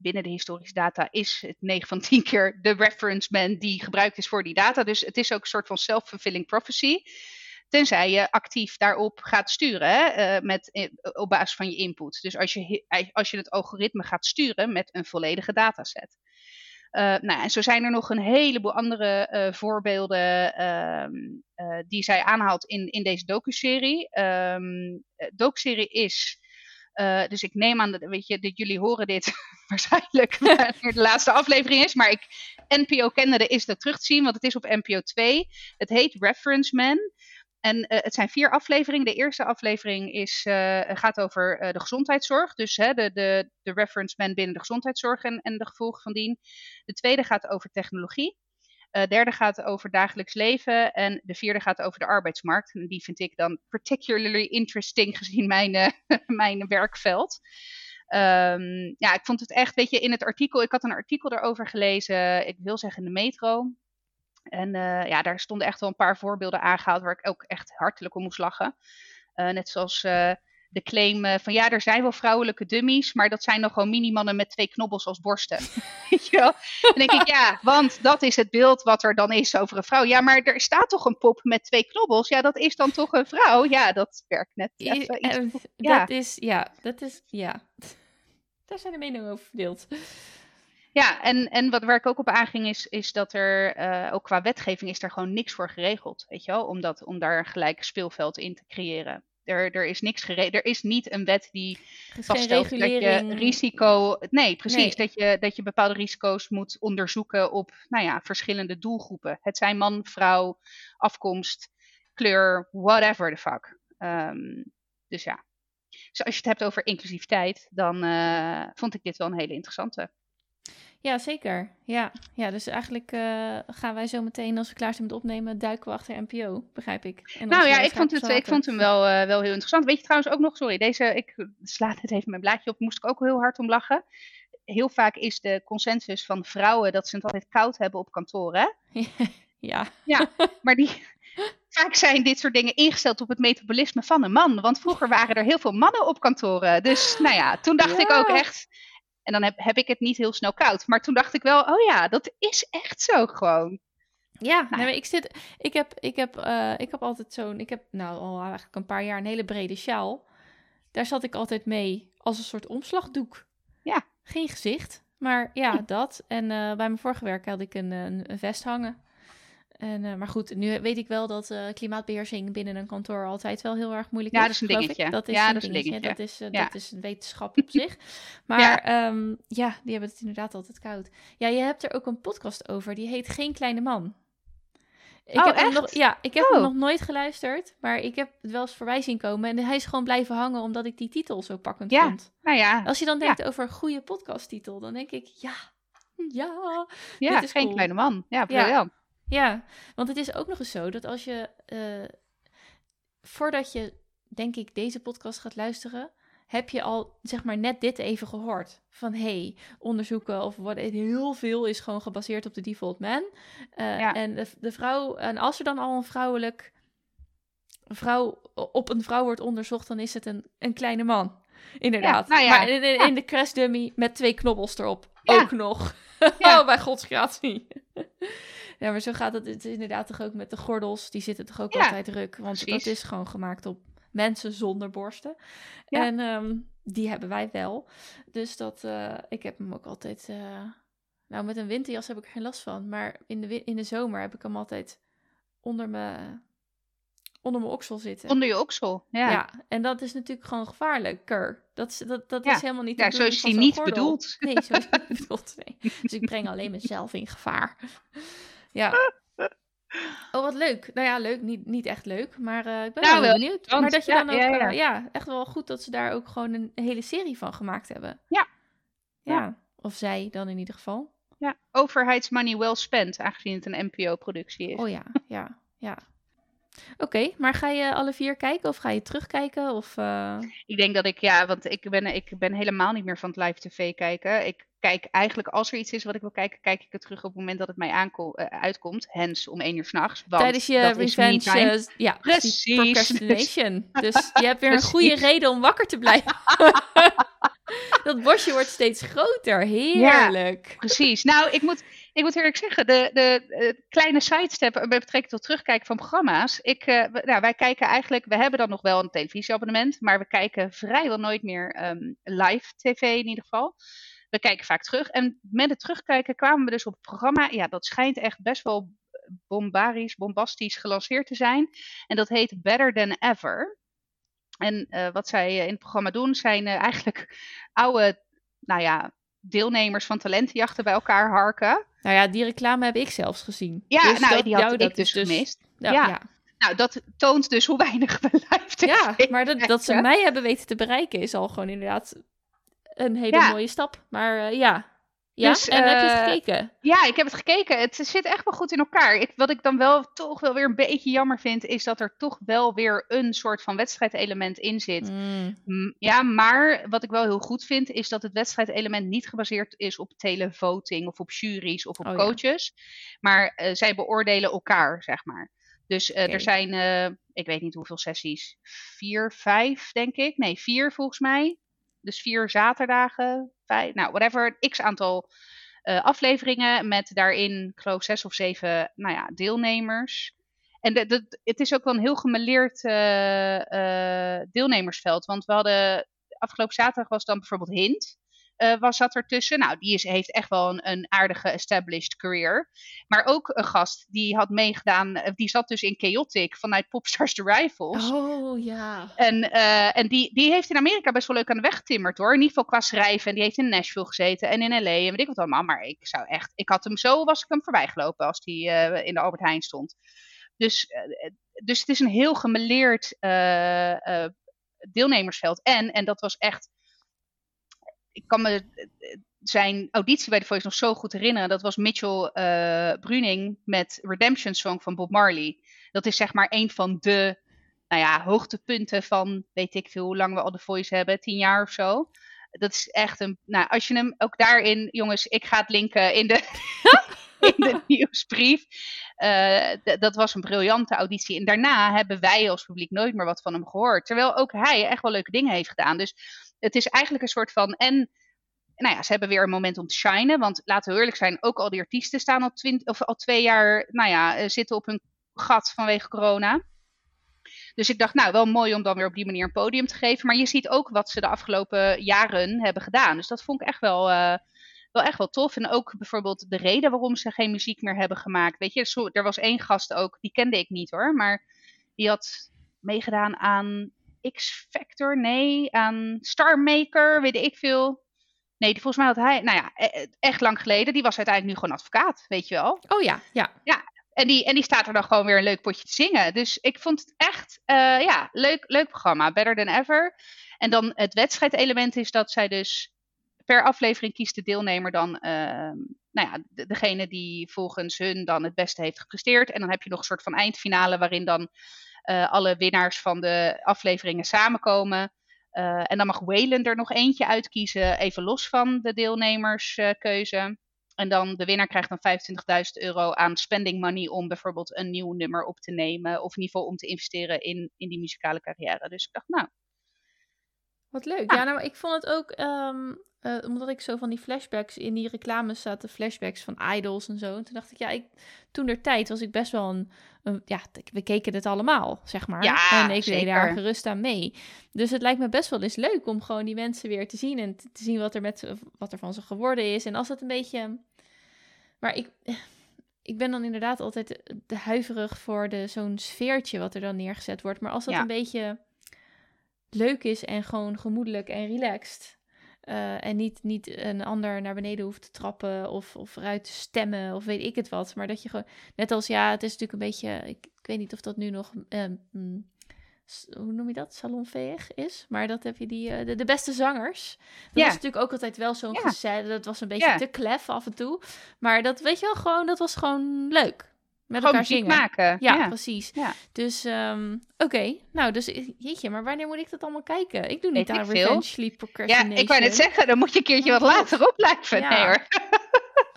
A: binnen de historische data is het 9 van 10 keer de reference man die gebruikt is voor die data. Dus het is ook een soort van self-fulfilling prophecy. Tenzij je actief daarop gaat sturen uh, met, eh, op basis van je input. Dus als je, als je het algoritme gaat sturen met een volledige dataset. Nou, en zo zijn er nog een heleboel andere voorbeelden uh, die zij aanhaalt in, in deze docuserie. Um, docuserie is uh, dus ik neem aan dat, weet je, dat jullie horen dit waarschijnlijk wanneer de laatste aflevering is. Maar ik, NPO Canada is dat terug te zien, want het is op NPO 2. Het heet Reference Man. En uh, het zijn vier afleveringen. De eerste aflevering is, uh, gaat over de gezondheidszorg. Dus hè, de, de, de reference man binnen de gezondheidszorg en, en de gevolgen van dien. De tweede gaat over technologie. De uh, derde gaat over dagelijks leven. En de vierde gaat over de arbeidsmarkt. En die vind ik dan particularly interesting gezien mijn, uh, mijn werkveld. Um, ja, ik vond het echt, weet je, in het artikel, ik had een artikel erover gelezen, ik wil zeggen in de metro. En uh, ja, daar stonden echt wel een paar voorbeelden aangehaald waar ik ook echt hartelijk om moest lachen. net zoals de claim uh, van ja, er zijn wel vrouwelijke dummies, maar dat zijn nog gewoon mini-mannen met twee knobbels als borsten. Weet je wel? Dan denk ik, ja, want dat is het beeld wat er dan is over een vrouw. Ja, maar er staat toch een pop met twee knobbels? Ja, dat is dan toch een vrouw? Ja, dat werkt net. Even
B: iets, ja. Dat is, ja, dat is, ja. Daar zijn de meningen over verdeeld.
A: Ja, en, en wat, waar ik ook op aanging is, is dat er uh, ook qua wetgeving is er gewoon niks voor geregeld. Weet je wel, om, dat, om daar een gelijk speelveld in te creëren. Er, er is niks. Er is niet een wet die vaststelt dat je risico. Nee, precies. Dat, je, dat je bepaalde risico's moet onderzoeken op nou ja, verschillende doelgroepen. Het zijn man, vrouw, afkomst, kleur, whatever the fuck. Um, dus ja. Dus als je het hebt over inclusiviteit, dan uh, vond ik dit wel een hele interessante.
B: Ja, zeker. Ja, ja dus eigenlijk uh, gaan wij zo meteen, als we klaar zijn met opnemen, duiken we achter NPO, begrijp ik.
A: En nou ja, ik vond, het, ik vond hem wel, uh, wel heel interessant. Weet je trouwens ook nog, sorry, deze, ik sla het even mijn blaadje op, moest ik ook heel hard om lachen. Heel vaak is de consensus van vrouwen dat ze het altijd koud hebben op kantoor, hè?
B: ja.
A: Ja, maar die, vaak zijn dit soort dingen ingesteld op het metabolisme van een man. Want vroeger waren er heel veel mannen op kantoren. Dus nou ja, toen dacht ik ook echt, En dan heb, heb ik het niet heel snel koud. Maar toen dacht ik wel, oh ja, dat is echt zo gewoon.
B: Ja, nee, maar ik, zit, ik, heb, ik, heb, eh, ik heb altijd zo'n, ik heb nou al eigenlijk een paar jaar een hele brede sjaal. Daar zat ik altijd mee als een soort omslagdoek.
A: Ja.
B: Geen gezicht, maar ja, dat. En eh, bij mijn vorige werk had ik een, een, vest hangen. En, uh, maar goed, nu weet ik wel dat uh, klimaatbeheersing binnen een kantoor altijd wel heel erg moeilijk
A: ja,
B: is.
A: Dat is een dingetje.
B: Dat is
A: ja,
B: een
A: dat
B: dingetje. Dat is, uh,
A: ja.
B: dat is een wetenschap op zich. Maar ja. Um, ja, die hebben het inderdaad altijd koud. Ja, je hebt er ook een podcast over. Die heet Geen Kleine Man. Ik
A: oh,
B: heb
A: echt?
B: Hem nog, ja, ik heb
A: oh.
B: hem nog nooit geluisterd. Maar ik heb het wel eens voorbij zien komen. En hij is gewoon blijven hangen omdat ik die titel zo pakkend
A: ja.
B: vond.
A: Nou ja.
B: Als je dan denkt over een goede podcasttitel, dan denk ik ja. Ja,
A: ja
B: dit is
A: geen
B: cool.
A: kleine man. Ja, briljant.
B: Ja. want het is ook nog eens zo dat als je, uh, voordat je, denk ik, deze podcast gaat luisteren, heb je al, zeg maar, net dit even gehoord. Van, hey, onderzoeken of wat, heel veel is gewoon gebaseerd op de default man. Uh,
A: ja.
B: En de, de vrouw, en als er dan al een vrouwelijk, een vrouw op een vrouw wordt onderzocht, dan is het een, een kleine man. Inderdaad.
A: Ja, nou ja.
B: Maar in, in, in de crash dummy met twee knobbels erop. Ook nog. Oh, bij gods gratie. Ja, maar zo gaat het, het is inderdaad toch ook met de gordels. Die zitten toch ook
A: Ja,
B: altijd druk. Want
A: precies.
B: dat is gewoon gemaakt op mensen zonder borsten.
A: Ja.
B: En ehm, die hebben wij wel. Dus dat, eh, ik heb hem ook altijd... eh, nou, met een winterjas heb ik er geen last van. Maar in de, in de zomer heb ik hem altijd onder mijn, onder mijn oksel zitten.
A: Onder je oksel. Ja.
B: Ja. en dat is natuurlijk gewoon gevaarlijker. Dat is, dat, dat
A: Ja.
B: is helemaal niet
A: Ja, zo is
B: zo'n
A: niet
B: gordel.
A: bedoeld.
B: Nee, zo is het niet bedoeld. Nee. Dus ik breng alleen mezelf in gevaar. Ja. Oh, wat leuk. Nou ja, leuk. Niet, niet echt leuk, maar eh, ik ben
A: Nou,
B: wel benieuwd.
A: want-
B: maar dat je
A: ja,
B: dan ook...
A: ja,
B: echt wel goed dat ze daar ook gewoon een hele serie van gemaakt hebben.
A: Ja.
B: Ja.
A: Ja.
B: Of zij dan in ieder geval.
A: Ja. Overheidsmoney well spent, aangezien het een NPO-productie is.
B: Oh ja, ja, ja. Oké, maar ga je alle vier kijken of ga je terugkijken? Of, eh,
A: Ik denk dat ik, ja, want ik ben, ik ben helemaal niet meer van het live tv kijken. Ik kijk eigenlijk, als er iets is wat ik wil kijken, kijk ik het terug op het moment dat het mij aanko- eh, uitkomt. Hens om één uur s'nachts.
B: Tijdens je
A: dat is
B: revenge,
A: time.
B: eh, ja,
A: Precies.
B: procrastination. Dus je hebt weer een goede reden om wakker te blijven. dat bosje wordt steeds groter. Heerlijk.
A: Precies. Nou, ik moet, ik moet eerlijk zeggen, de, de, eh, kleine sidestep met betrekking tot terugkijken van programma's. Ik, eh, nou, wij kijken eigenlijk, we hebben dan nog wel een televisieabonnement, maar we kijken vrijwel nooit meer ehm, live tv in ieder geval. We kijken vaak terug. En met het terugkijken kwamen we dus op het programma. Ja, dat schijnt echt best wel bombarisch, bombastisch gelanceerd te zijn. En dat heet Better Than Ever. En eh, wat zij in het programma doen, zijn eigenlijk oude, nou ja, deelnemers van talentenjachten bij elkaar harken.
B: Nou ja, die reclame heb ik zelfs gezien.
A: Ja,
B: Dus
A: nou,
B: dat-
A: die had
B: jou,
A: ik
B: dat
A: dus
B: is
A: gemist.
B: Ja,
A: Ja. Nou, dat toont dus hoe weinig we live
B: Ja, maar dat, dat ze mij hebben weten te bereiken is al gewoon inderdaad een hele
A: Ja.
B: mooie stap. Maar eh, ja. Ja,
A: Dus,
B: en heb je het
A: eh,
B: gekeken?
A: Ja, ik heb het gekeken. Het zit echt wel goed in elkaar. Ik, wat ik dan wel toch wel weer een beetje jammer vind, is dat er toch wel weer een soort van wedstrijdelement in zit.
B: Mm.
A: M- Ja, maar wat ik wel heel goed vind, is dat het wedstrijdelement niet gebaseerd is op televoting of op juries of op
B: Oh ja.
A: coaches. Maar eh, zij beoordelen elkaar, zeg maar. Dus eh, er zijn, ik weet niet hoeveel sessies, vier, vijf, denk ik. Nee, vier volgens mij. Dus vier zaterdagen, vijf, nou, whatever, x aantal eh, afleveringen met daarin, ik geloof, zes of zeven nou ja, deelnemers. En de, het is ook wel een heel gemeleerd eh, eh, deelnemersveld. Want we hadden, afgelopen zaterdag was dan bijvoorbeeld Hint. Eh, was zat ertussen. Nou, die is, heeft echt wel een, een aardige established career. Maar ook een gast die had meegedaan, eh, die zat dus in Chaotic vanuit Popstars The Rivals.
B: Oh ja.
A: En, eh, en die, die heeft in Amerika best wel leuk aan de weg getimmerd hoor. In ieder geval qua schrijven. En die heeft in Nashville gezeten en in LA en weet ik wat allemaal. Maar ik zou echt, ik had hem zo, was ik hem voorbij gelopen als die in de Albert Heijn stond. Dus, dus het is een heel gemeleerd deelnemersveld. En, en dat was echt, ik kan me eh, zijn auditie bij The Voice nog zo goed herinneren. Dat was Mitchell eh, Bruning met Redemption Song van Bob Marley. Dat is zeg maar een van de nou ja, hoogtepunten van, weet ik veel hoe lang we al The Voice hebben, tien jaar of zo. Dat is echt een, nou als je hem ook daarin, jongens, ik ga het linken in de, in de nieuwsbrief. Eh, dat was een briljante auditie. En daarna hebben wij als publiek nooit meer wat van hem gehoord. Terwijl ook hij echt wel leuke dingen heeft gedaan. Dus het is eigenlijk een soort van en nou ja, ze hebben weer een moment om te shinen. Want laten we eerlijk zijn, ook al die artiesten staan al, of al twee jaar, nou ja, eh, zitten op hun gat vanwege corona. Dus ik dacht, nou, wel mooi om dan weer op die manier een podium te geven. Maar je ziet ook wat ze de afgelopen jaren hebben gedaan. Dus dat vond ik echt wel, uh, wel echt wel tof. En ook bijvoorbeeld de reden waarom ze geen muziek meer hebben gemaakt. Weet je, er was één gast ook, die kende ik niet hoor. Maar die had meegedaan aan X-Factor, nee, aan Star Maker, weet ik veel. Nee, volgens mij had hij, nou ja, e-, echt lang geleden, die was uiteindelijk nu gewoon advocaat, weet je wel.
B: Oh ja, ja.
A: Ja, en die, en die staat er dan gewoon weer een leuk potje te zingen. Dus ik vond het echt, uh, ja, leuk, leuk programma. Better than ever. En dan het wedstrijdelement is dat zij dus per aflevering kiest de deelnemer dan, uh, nou ja, degene die volgens hun dan het beste heeft gepresteerd. En dan heb je nog een soort van eindfinale waarin dan alle winnaars van de afleveringen samenkomen. Uh, en dan mag Wayland er nog eentje uitkiezen, even los van de deelnemerskeuze. En dan de winnaar krijgt dan 25.000 euro aan spending money om bijvoorbeeld een nieuw nummer op te nemen. Of in ieder geval om te investeren in, in die muzikale carrière. Dus ik dacht, nou.
B: Wat leuk. Ja, nou, ik vond het ook, um, uh, omdat ik zo van die flashbacks in die reclames zaten, flashbacks van idols en zo. En toen dacht ik, ja, ik, toen der tijd was ik best wel een, een ja, we keken het allemaal, zeg maar.
A: Ja,
B: en ik
A: zeker.
B: deed daar gerust aan mee. Dus het lijkt me best wel eens leuk om gewoon die mensen weer te zien en te, zien wat er, met, wat er van ze geworden is. En als het een beetje maar ik, ik ben dan inderdaad altijd de huiverig voor de, zo'n sfeertje wat er dan neergezet wordt. Maar als dat
A: Ja.
B: een beetje leuk is en gewoon gemoedelijk en relaxed. Eh, en niet, niet een ander naar beneden hoeft te trappen of, of eruit te stemmen of weet ik het wat. Maar dat je gewoon, net als ja, het is natuurlijk een beetje, ik, ik weet niet of dat nu nog, ehm, mm, hoe noem je dat, salonveeg is. Maar dat heb je die, eh, de, de beste zangers. Dat
A: Ja.
B: was natuurlijk ook altijd wel zo'n
A: Ja.
B: gezet, dat was een beetje
A: Ja.
B: te klef af en toe. Maar dat weet je wel gewoon, dat was gewoon leuk. Met elkaar zingen.
A: maken.
B: Ja,
A: Ja.
B: precies.
A: Ja.
B: Dus, ehm, oké. Nou, dus jeetje, maar wanneer moet ik dat allemaal kijken? Ik doe niet
A: Weet
B: aan. Revenge Sleep
A: Ja,
B: Procrastination.
A: ik wou net zeggen, dan moet je een keertje wat
B: Oh,
A: later op blijven.
B: Ja.
A: Nee hoor.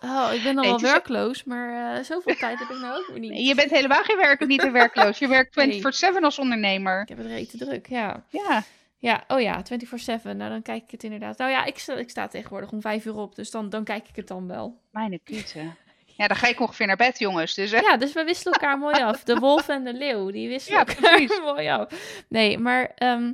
B: Oh, ik ben al
A: Nee,
B: wel werkloos, maar eh, zoveel tijd heb ik nou ook niet.
A: Je bent helemaal geen werk, niet te werkloos. Je werkt 24-7 als ondernemer.
B: Ik heb het rete druk, ja.
A: Ja.
B: Ja, oh ja, 24-7. Nou, dan kijk ik het inderdaad. Nou ja, ik sta, ik sta tegenwoordig om vijf uur op, dus dan, dan kijk ik het dan wel.
A: Mijn kute. Ja, dan ga ik ongeveer naar bed, jongens. Dus,
B: Ja, dus we wisselen elkaar mooi af. De wolf en de leeuw, die wisselen
A: Ja,
B: elkaar
A: precies.
B: mooi af. Nee, maar ehm,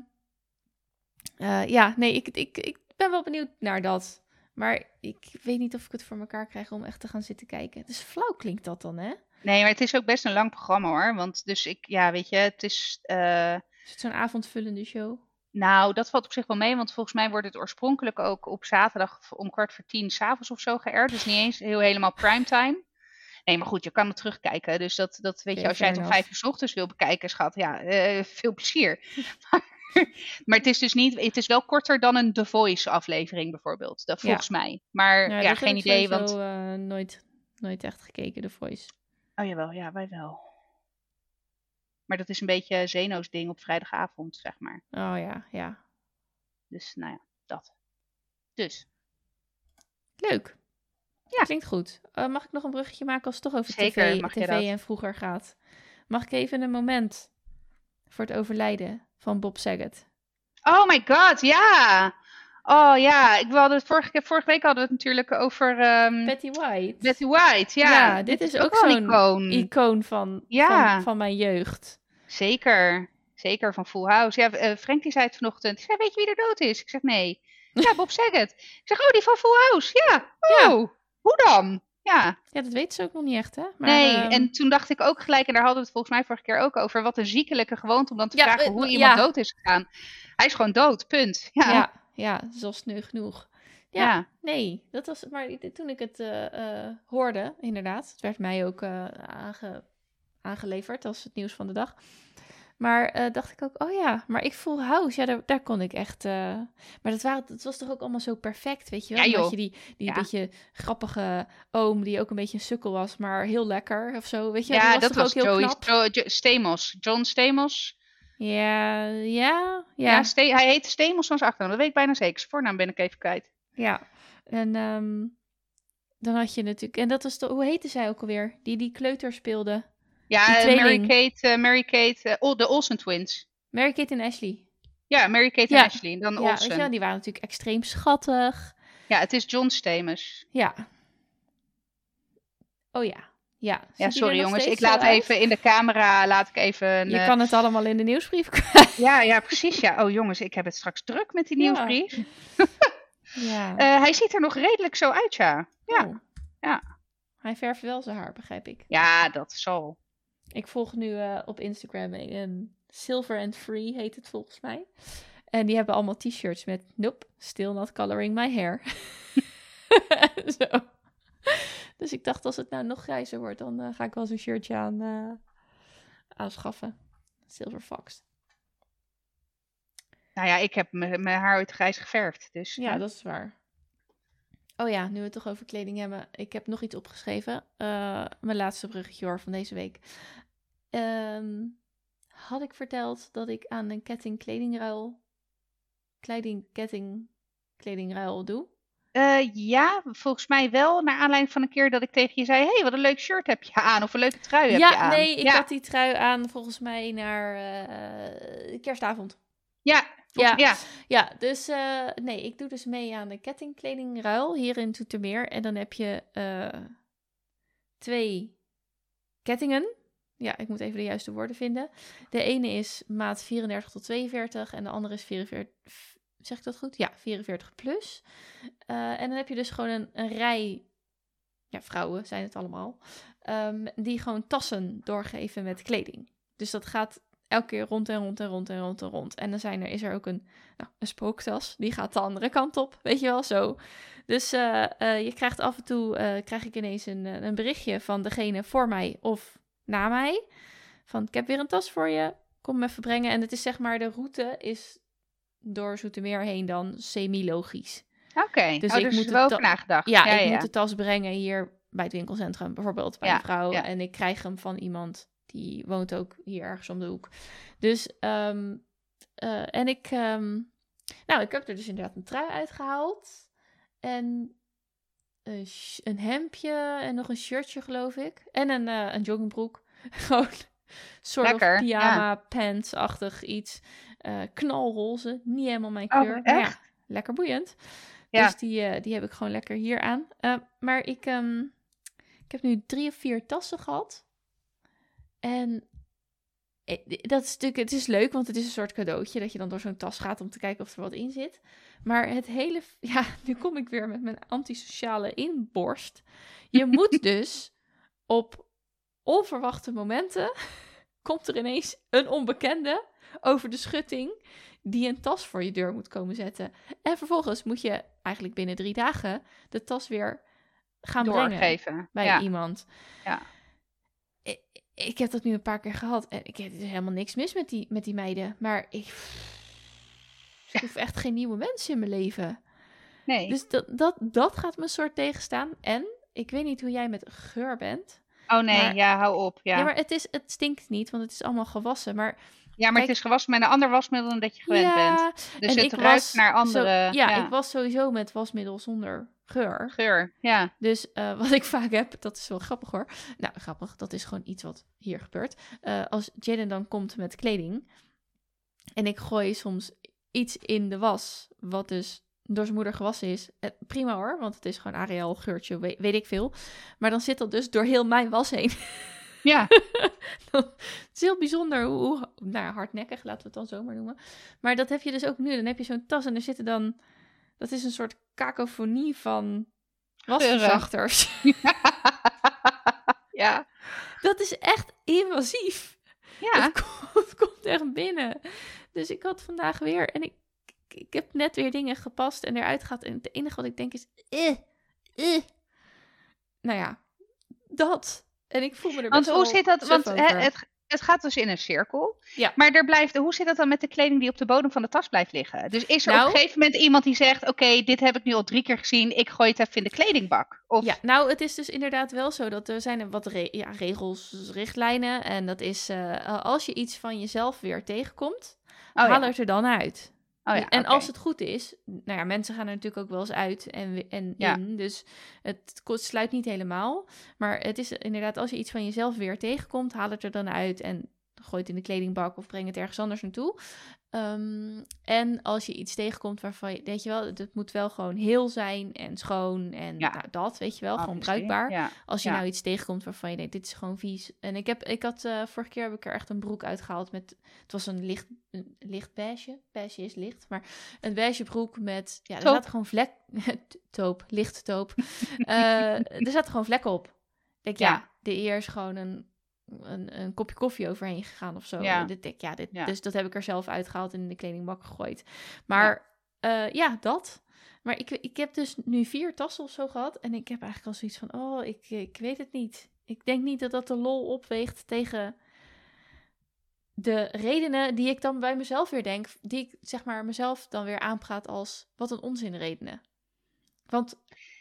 B: eh, ja, nee, ik, ik, ik ben wel benieuwd naar dat. Maar ik weet niet of ik het voor elkaar krijg om echt te gaan zitten kijken. Dus flauw klinkt dat dan, hè?
A: Nee, maar het is ook best een lang programma hoor. Want dus ik, ja, weet je, het is. eh,
B: Is het zo'n avondvullende show?
A: Nou, dat valt op zich wel mee. Want volgens mij wordt het oorspronkelijk ook op zaterdag om kwart voor tien s'avonds of zo geërd. Dus niet eens heel helemaal primetime. Nee, maar goed, je kan het terugkijken. Dus dat, dat weet je, als jij het om vijf uur 's ochtends wil bekijken, schat, ja, eh, veel plezier. maar, maar het is dus niet, het is wel korter dan een The Voice aflevering bijvoorbeeld. Dat,
B: Ja.
A: volgens mij. Maar ja,
B: heb
A: geen
B: ik
A: idee, want...
B: sowieso, eh, nooit, nooit echt gekeken, The Voice.
A: Oh jawel, ja, wij wel. Maar dat is een beetje Zeno's ding op vrijdagavond, zeg maar.
B: Oh ja, ja.
A: Dus nou ja, dat. Dus,
B: Leuk.
A: Ja.
B: Klinkt goed. Eh, mag ik nog een bruggetje maken als het toch over
A: Zeker,
B: tv, tv en vroeger gaat? Mag ik even een moment voor het overlijden van Bob Saget?
A: Oh my god, ja! Oh ja, ik wilde het vorige, keer- vorige week hadden we het natuurlijk over ehm,
B: Betty White.
A: Betty White. Ja,
B: Ja, dit is ook zo'n
A: icoon.
B: Icoon van,
A: Ja.
B: van, van mijn jeugd.
A: Zeker, zeker van Full House. Ja, eh, Frank die zei het vanochtend. Zei, weet je wie er dood is? Ik zeg, nee. Ja, Bob Saget. Ik zeg, oh, die van Full House. Ja, oh, hoe dan? Ja,
B: Ja, dat weten ze ook nog niet echt, hè? Maar,
A: nee.
B: ehm,
A: En toen dacht ik ook gelijk, en daar hadden we het volgens mij vorige keer ook over, wat een ziekelijke gewoonte om dan te
B: Ja,
A: vragen
B: eh,
A: hoe
B: ja.
A: iemand dood is gegaan. Hij is gewoon dood, punt. Ja,
B: ja, al sneu genoeg. Ja, nee, dat was. Maar toen ik het eh, eh, hoorde, inderdaad, het werd mij ook eh, aange, aangeleverd als het nieuws van de dag. Maar eh, dacht ik ook, oh ja, maar ik voel house, ja, daar, daar kon ik echt. eh, Maar dat, waren, dat was toch ook allemaal zo perfect, weet je wel?
A: Ja, joh.
B: je die, die
A: Ja.
B: beetje grappige oom die ook een beetje een sukkel was, maar heel lekker of zo, weet je?
A: Ja,
B: was
A: dat was
B: ook heel
A: Joey
B: knap?
A: Jo- Jo- Stamos. John Stamos.
B: Ja, ja,
A: Ja,
B: ja.
A: Ste- hij heet Stamos van zijn achternaam. Dat weet ik bijna zeker. Zijn voornaam ben ik even kwijt.
B: Ja, en ehm, dan had je natuurlijk... En dat was de... Hoe heette zij ook alweer? Die die kleuter speelde.
A: Ja, eh. Mary-Kate, eh, Mary-Kate, eh, Ol- de Olsen twins.
B: Mary-Kate en Ashley.
A: Ja, Mary-Kate en Ashley. En dan
B: Ja, weet
A: Olsen.
B: je wel, die waren natuurlijk extreem schattig.
A: Ja, het is John Stamos.
B: Ja. Oh ja. Ja,
A: Ja, sorry jongens. Ik laat
B: uit?
A: even in de camera, laat ik even...
B: Je
A: eh,
B: kan het allemaal in de nieuwsbrief kwijt.
A: Ja, ja, precies. Ja. Oh jongens, ik heb het straks druk met die nieuwsbrief.
B: Ja.
A: Eh, hij ziet er nog redelijk zo uit, ja. Ja,
B: Oh.
A: ja.
B: Hij verft wel zijn haar, begrijp ik.
A: ja dat zal.
B: Ik volg nu eh, op Instagram een Silver and Free heet het volgens mij. En die hebben allemaal t-shirts met Nope, still not coloring my hair. Zo. Dus ik dacht, als het nou nog grijzer wordt, dan eh, ga ik wel zo'n shirtje aan eh, aanschaffen. Silver Fox.
A: Nou ja, ik heb mijn haar ooit grijs geverfd. Dus,
B: Ja, dat is waar. Oh ja, nu we het toch over kleding hebben. Ik heb nog iets opgeschreven. Eh, mijn laatste bruggetje hoor van deze week. Ehm, had ik verteld dat ik aan een ketting kledingruil... Kleding, ketting kledingruil doe?
A: Eh, ja, volgens mij wel. Naar aanleiding van een keer dat ik tegen je zei: hey, wat een leuk shirt heb je aan. Of een leuke trui heb je
B: ja,
A: aan.
B: nee, ik
A: ja.
B: had die trui aan volgens mij naar eh, kerstavond.
A: Ja, ja.
B: Ja, dus eh, nee, ik doe dus mee aan de kettingkledingruil hier in Zoetermeer. En dan heb je eh, twee kettingen. Ja, ik moet even de juiste woorden vinden. De ene is maat 34 tot 42 en de andere is 44. Zeg ik dat goed? Ja, 44 plus. Eh, en dan heb je dus gewoon een, een rij. Ja, vrouwen zijn het allemaal. ehm, die gewoon tassen doorgeven met kleding. Dus dat gaat elke keer rond en rond en rond en rond en rond. En dan zijn er, is er ook een, nou, een spooktas. Die gaat de andere kant op. Weet je wel, zo. Dus eh, eh, je krijgt af en toe, eh, krijg ik ineens een, een berichtje van degene voor mij of na mij. Van, ik heb weer een tas voor je. Kom hem even brengen. En het is zeg maar, de route is door Zoetermeer heen dan semi-logisch.
A: Oké,
B: Dus
A: oh,
B: ik
A: dus
B: moet
A: er wel nagedacht.
B: Ja,
A: ja,
B: ik
A: ja.
B: moet de tas brengen hier bij het winkelcentrum, bijvoorbeeld bij
A: Ja,
B: een vrouw. En ik krijg hem van iemand die woont ook hier ergens om de hoek. Dus, ehm, eh, en ik, ehm, nou, ik heb er dus inderdaad een trui uitgehaald. En een, een hemdje en nog een shirtje, geloof ik. En een, eh, een joggingbroek. Gewoon soort
A: Lekker,
B: of
A: ja.
B: pyjama pants-achtig iets. Eh, knalroze, niet helemaal mijn
A: Oh,
B: kleur. maar ja, lekker boeiend.
A: Ja.
B: Dus die, die heb ik gewoon lekker hier aan. Maar ik, ehm, ik heb nu drie of vier tassen gehad. En eh, dat is natuurlijk, het is leuk, want het is een soort cadeautje dat je dan door zo'n tas gaat om te kijken of er wat in zit. Maar het hele, ja, nu kom ik weer met mijn antisociale inborst. Je moet dus op onverwachte momenten komt er ineens een onbekende over de schutting die een tas voor je deur moet komen zetten. En vervolgens moet je eigenlijk binnen drie dagen de tas weer gaan brengen
A: Doorgeven.
B: bij
A: ja.
B: iemand.
A: Ja.
B: Ik, heb dat nu een paar keer gehad en ik heb er helemaal niks mis met die, met die meiden. Maar ik, ik hoef echt geen nieuwe mensen in mijn leven.
A: Nee.
B: Dus dat, dat, dat gaat me een soort tegenstaan. En ik weet niet hoe jij met geur bent.
A: oh nee,
B: maar-
A: ja, hou op. Ja,
B: Ja, maar het, is, het stinkt niet, want het is allemaal gewassen. Maar
A: ja, maar
B: kijk-
A: het is gewassen met een ander wasmiddel dan dat je gewend bent. Dus het
B: ik
A: ruikt naar
B: zo-
A: andere
B: ja,
A: ja.
B: ik was sowieso met wasmiddel zonder geur.
A: geur. Ja.
B: Dus eh, wat ik vaak heb, dat is wel grappig hoor. Nou, grappig, dat is gewoon iets wat hier gebeurt. Eh, als Jaden dan komt met kleding en ik gooi soms iets in de was, wat dus door zijn moeder gewassen is. Eh, prima hoor, want het is gewoon Ariel geurtje, weet, weet ik veel. Maar dan zit dat dus door heel mijn was heen.
A: Ja.
B: het is heel bijzonder hoe, hoe nou ja, hardnekkig, laten we het dan zo maar noemen. Maar dat heb je dus ook nu. Dan heb je zo'n tas en er zitten dan, dat is een soort kakofonie van wasverzachters.
A: ja.
B: Dat is echt invasief.
A: Ja.
B: Het, komt, het komt echt binnen. Dus ik had vandaag weer, en ik, ik heb net weer dingen gepast en eruit gehad. En het enige wat ik denk is, eh, eh. Nou ja, dat. En ik voel me er
A: Want
B: best
A: hoe
B: wel
A: zit dat? Want het, het gaat dus in een cirkel.
B: Ja.
A: Maar er blijft, hoe zit dat dan met de kleding die op de bodem van de tas blijft liggen? Dus is er
B: Nou-
A: op een gegeven moment iemand die zegt: Oké, dit heb ik nu al drie keer gezien, ik gooi het even in de kledingbak? Of,
B: Ja, nou, het is dus inderdaad wel zo dat er zijn wat re- ja, regels, richtlijnen. En dat is eh, als je iets van jezelf weer tegenkomt,
A: Oh,
B: haal
A: ja.
B: het er dan uit.
A: Oh, ja,
B: en als het goed is, nou ja, mensen gaan er natuurlijk ook wel eens uit en, en
A: Ja.
B: in. Dus het sluit niet helemaal. Maar het is inderdaad, als je iets van jezelf weer tegenkomt, haal het er dan uit en gooi het in de kledingbak of breng het ergens anders naartoe. Ehm, en als je iets tegenkomt waarvan je, weet je wel, het moet wel gewoon heel zijn en schoon en
A: Ja.
B: nou, dat, weet je wel, gewoon
A: Obviously,
B: bruikbaar.
A: Ja.
B: Als je
A: Ja.
B: nou iets tegenkomt waarvan je denkt, dit is gewoon vies. En ik heb, ik had, eh, vorige keer heb ik er echt een broek uitgehaald met, het was een licht, een licht beige. Beige is licht, maar een beige broek met, ja, er zaten gewoon vlek, toop, licht toop. Eh, er zaten gewoon vlekken op. Ik denk, ja,
A: Ja.
B: de eer is gewoon een, een, een kopje koffie overheen gegaan of zo.
A: Ja.
B: Dit, ja, dit,
A: Ja.
B: Dus dat heb ik er zelf uitgehaald en in de kledingbak gegooid. Maar ja, ja dat. Maar ik, ik heb dus nu vier tassen of zo gehad. En ik heb eigenlijk al zoiets van, oh, ik, ik weet het niet. Ik denk niet dat dat de lol opweegt tegen de redenen die ik dan bij mezelf weer denk. Die ik zeg maar mezelf dan weer aanpraat als, wat een onzin redenen. Want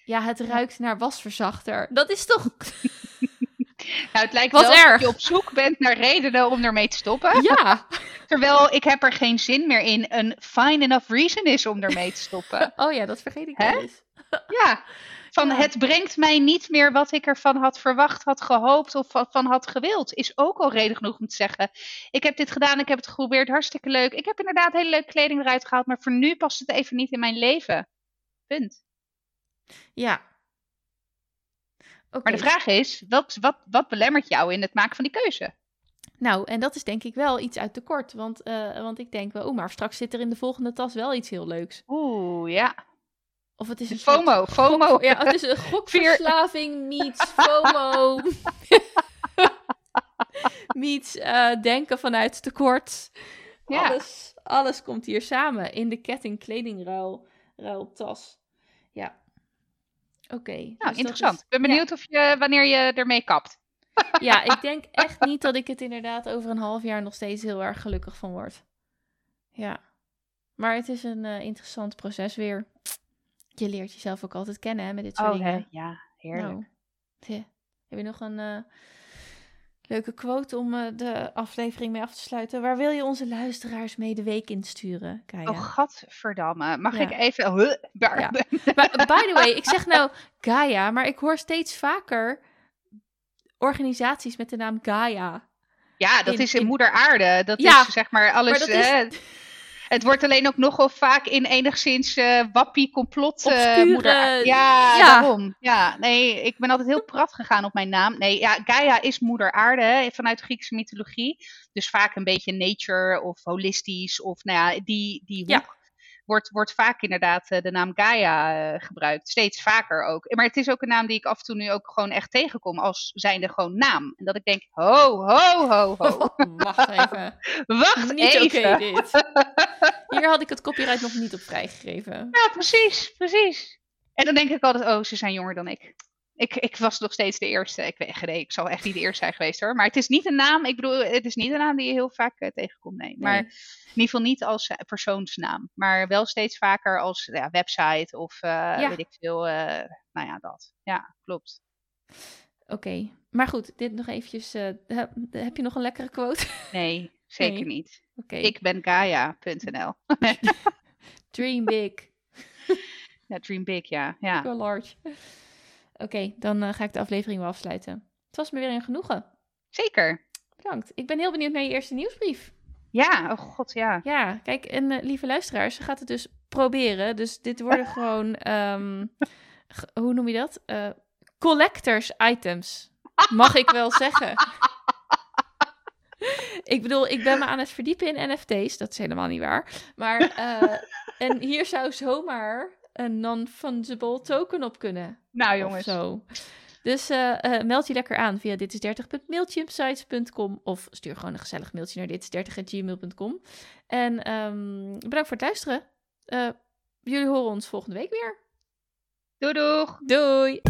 B: ja, het ruikt naar wasverzachter. Dat is toch...
A: Nou, het lijkt
B: Wat
A: wel
B: erg.
A: je op zoek bent naar redenen om ermee te stoppen.
B: ja.
A: Terwijl ik heb er geen zin meer in. Een fine enough reason is om ermee te stoppen.
B: Oh ja, dat vergeet ik wel eens.
A: Ja. Van
B: Ja.
A: het brengt mij niet meer wat ik ervan had verwacht, had gehoopt of van had gewild. Is ook al reden genoeg om te zeggen. Ik heb dit gedaan, ik heb het geprobeerd, hartstikke leuk. Ik heb inderdaad hele leuke kleding eruit gehaald, maar voor nu past het even niet in mijn leven. Punt.
B: Ja.
A: Maar de vraag is, wat, wat, wat belemmert jou in het maken van die keuze?
B: Nou, en dat is denk ik wel iets uit tekort. Want, eh, want ik denk wel, oh, maar straks zit er in de volgende tas wel iets heel leuks.
A: Oeh, ja.
B: Of het is een soort
A: FOMO, FOMO.
B: Ja, het is een gokverslaving meets FOMO. meets eh, denken vanuit tekort.
A: Ja.
B: Alles, alles komt hier samen in de ketting kledingruil ruiltas. Ja. Oké.
A: Nou, interessant. Ik ben
B: ja.
A: benieuwd of je, wanneer je ermee kapt.
B: Ja, ik denk echt niet dat ik het inderdaad over een half jaar nog steeds heel erg gelukkig van word. Ja. Maar het is een eh, interessant proces weer. Je leert jezelf ook altijd kennen hè, met dit soort dingen.
A: Oh, Ja, heerlijk.
B: Nou, heb je nog een eh, leuke quote om eh, de aflevering mee af te sluiten? Waar wil je onze luisteraars mee de week insturen, Kaya?
A: Oh, gadverdamme. Mag
B: Ja.
A: ik even... Huh,
B: Ja. By the way, ik zeg nou Gaia, maar ik hoor steeds vaker organisaties met de naam Gaia.
A: Ja, dat
B: In-
A: is in,
B: in-
A: Moeder Aarde. Dat
B: Ja,
A: is zeg maar alles.
B: maar dat is-
A: het wordt alleen ook nogal vaak in enigszins eh wappie complot. eh,
B: Obscure-
A: moeder Aarde. Ja,
B: ja.
A: daarom. Ja, nee, ik ben altijd heel prat gegaan op mijn naam. Nee, ja, Gaia is Moeder Aarde hè, vanuit de Griekse mythologie. Dus vaak een beetje nature of holistisch of nou ja, die, die hoek.
B: Ja.
A: Wordt, wordt vaak inderdaad eh, de naam Gaia eh, gebruikt. Steeds vaker ook. Maar het is ook een naam die ik af en toe nu ook gewoon echt tegenkom als zijnde gewoon naam. En dat ik denk, ho, ho, ho, ho.
B: Wacht even.
A: Wacht
B: Niet
A: even.
B: dit. Hier had ik het copyright nog niet op vrijgegeven.
A: Ja, precies, precies. En dan denk ik altijd, oh, ze zijn jonger dan ik. Ik, ik was nog steeds de eerste. Ik weet nee, ik zal echt niet de eerste zijn geweest hoor. Maar het is niet een naam, ik bedoel, het is niet een naam die je heel vaak eh, tegenkomt, nee. Maar
B: Nee.
A: in ieder geval niet als eh, persoonsnaam. Maar wel steeds vaker als ja, website of eh,
B: Ja.
A: weet ik veel. nou ja, dat. Ja, klopt.
B: Oké, maar goed, dit nog eventjes. heb, heb je nog een lekkere quote?
A: Nee, zeker
B: Nee.
A: niet.
B: Oké,
A: Ik ben Gaia.nl.
B: dream big,
A: Ja, dream big, ja. ja.
B: go large. Oké, dan eh, ga ik de aflevering wel afsluiten. Het was me weer een genoegen.
A: Zeker.
B: Bedankt. Ik ben heel benieuwd naar je eerste nieuwsbrief.
A: Ja, oh god, ja.
B: Ja, kijk, en eh, lieve luisteraars, ze gaat het dus proberen. Dus dit worden gewoon, ehm, hoe noem je dat? Eh, collectors items, mag ik wel zeggen. ik bedoel, ik ben me aan het verdiepen in NFT's, dat is helemaal niet waar. Maar, en hier zou zomaar een non-fungible token op kunnen.
A: Nou jongens.
B: zo. Dus eh, eh, meld je lekker aan via ditis30.mailchimpsites.com of stuur gewoon een gezellig mailtje naar ditis30.gmail.com. En ehm, bedankt voor het luisteren. Eh, jullie horen ons volgende week weer.
A: Doei doeg.
B: Doei!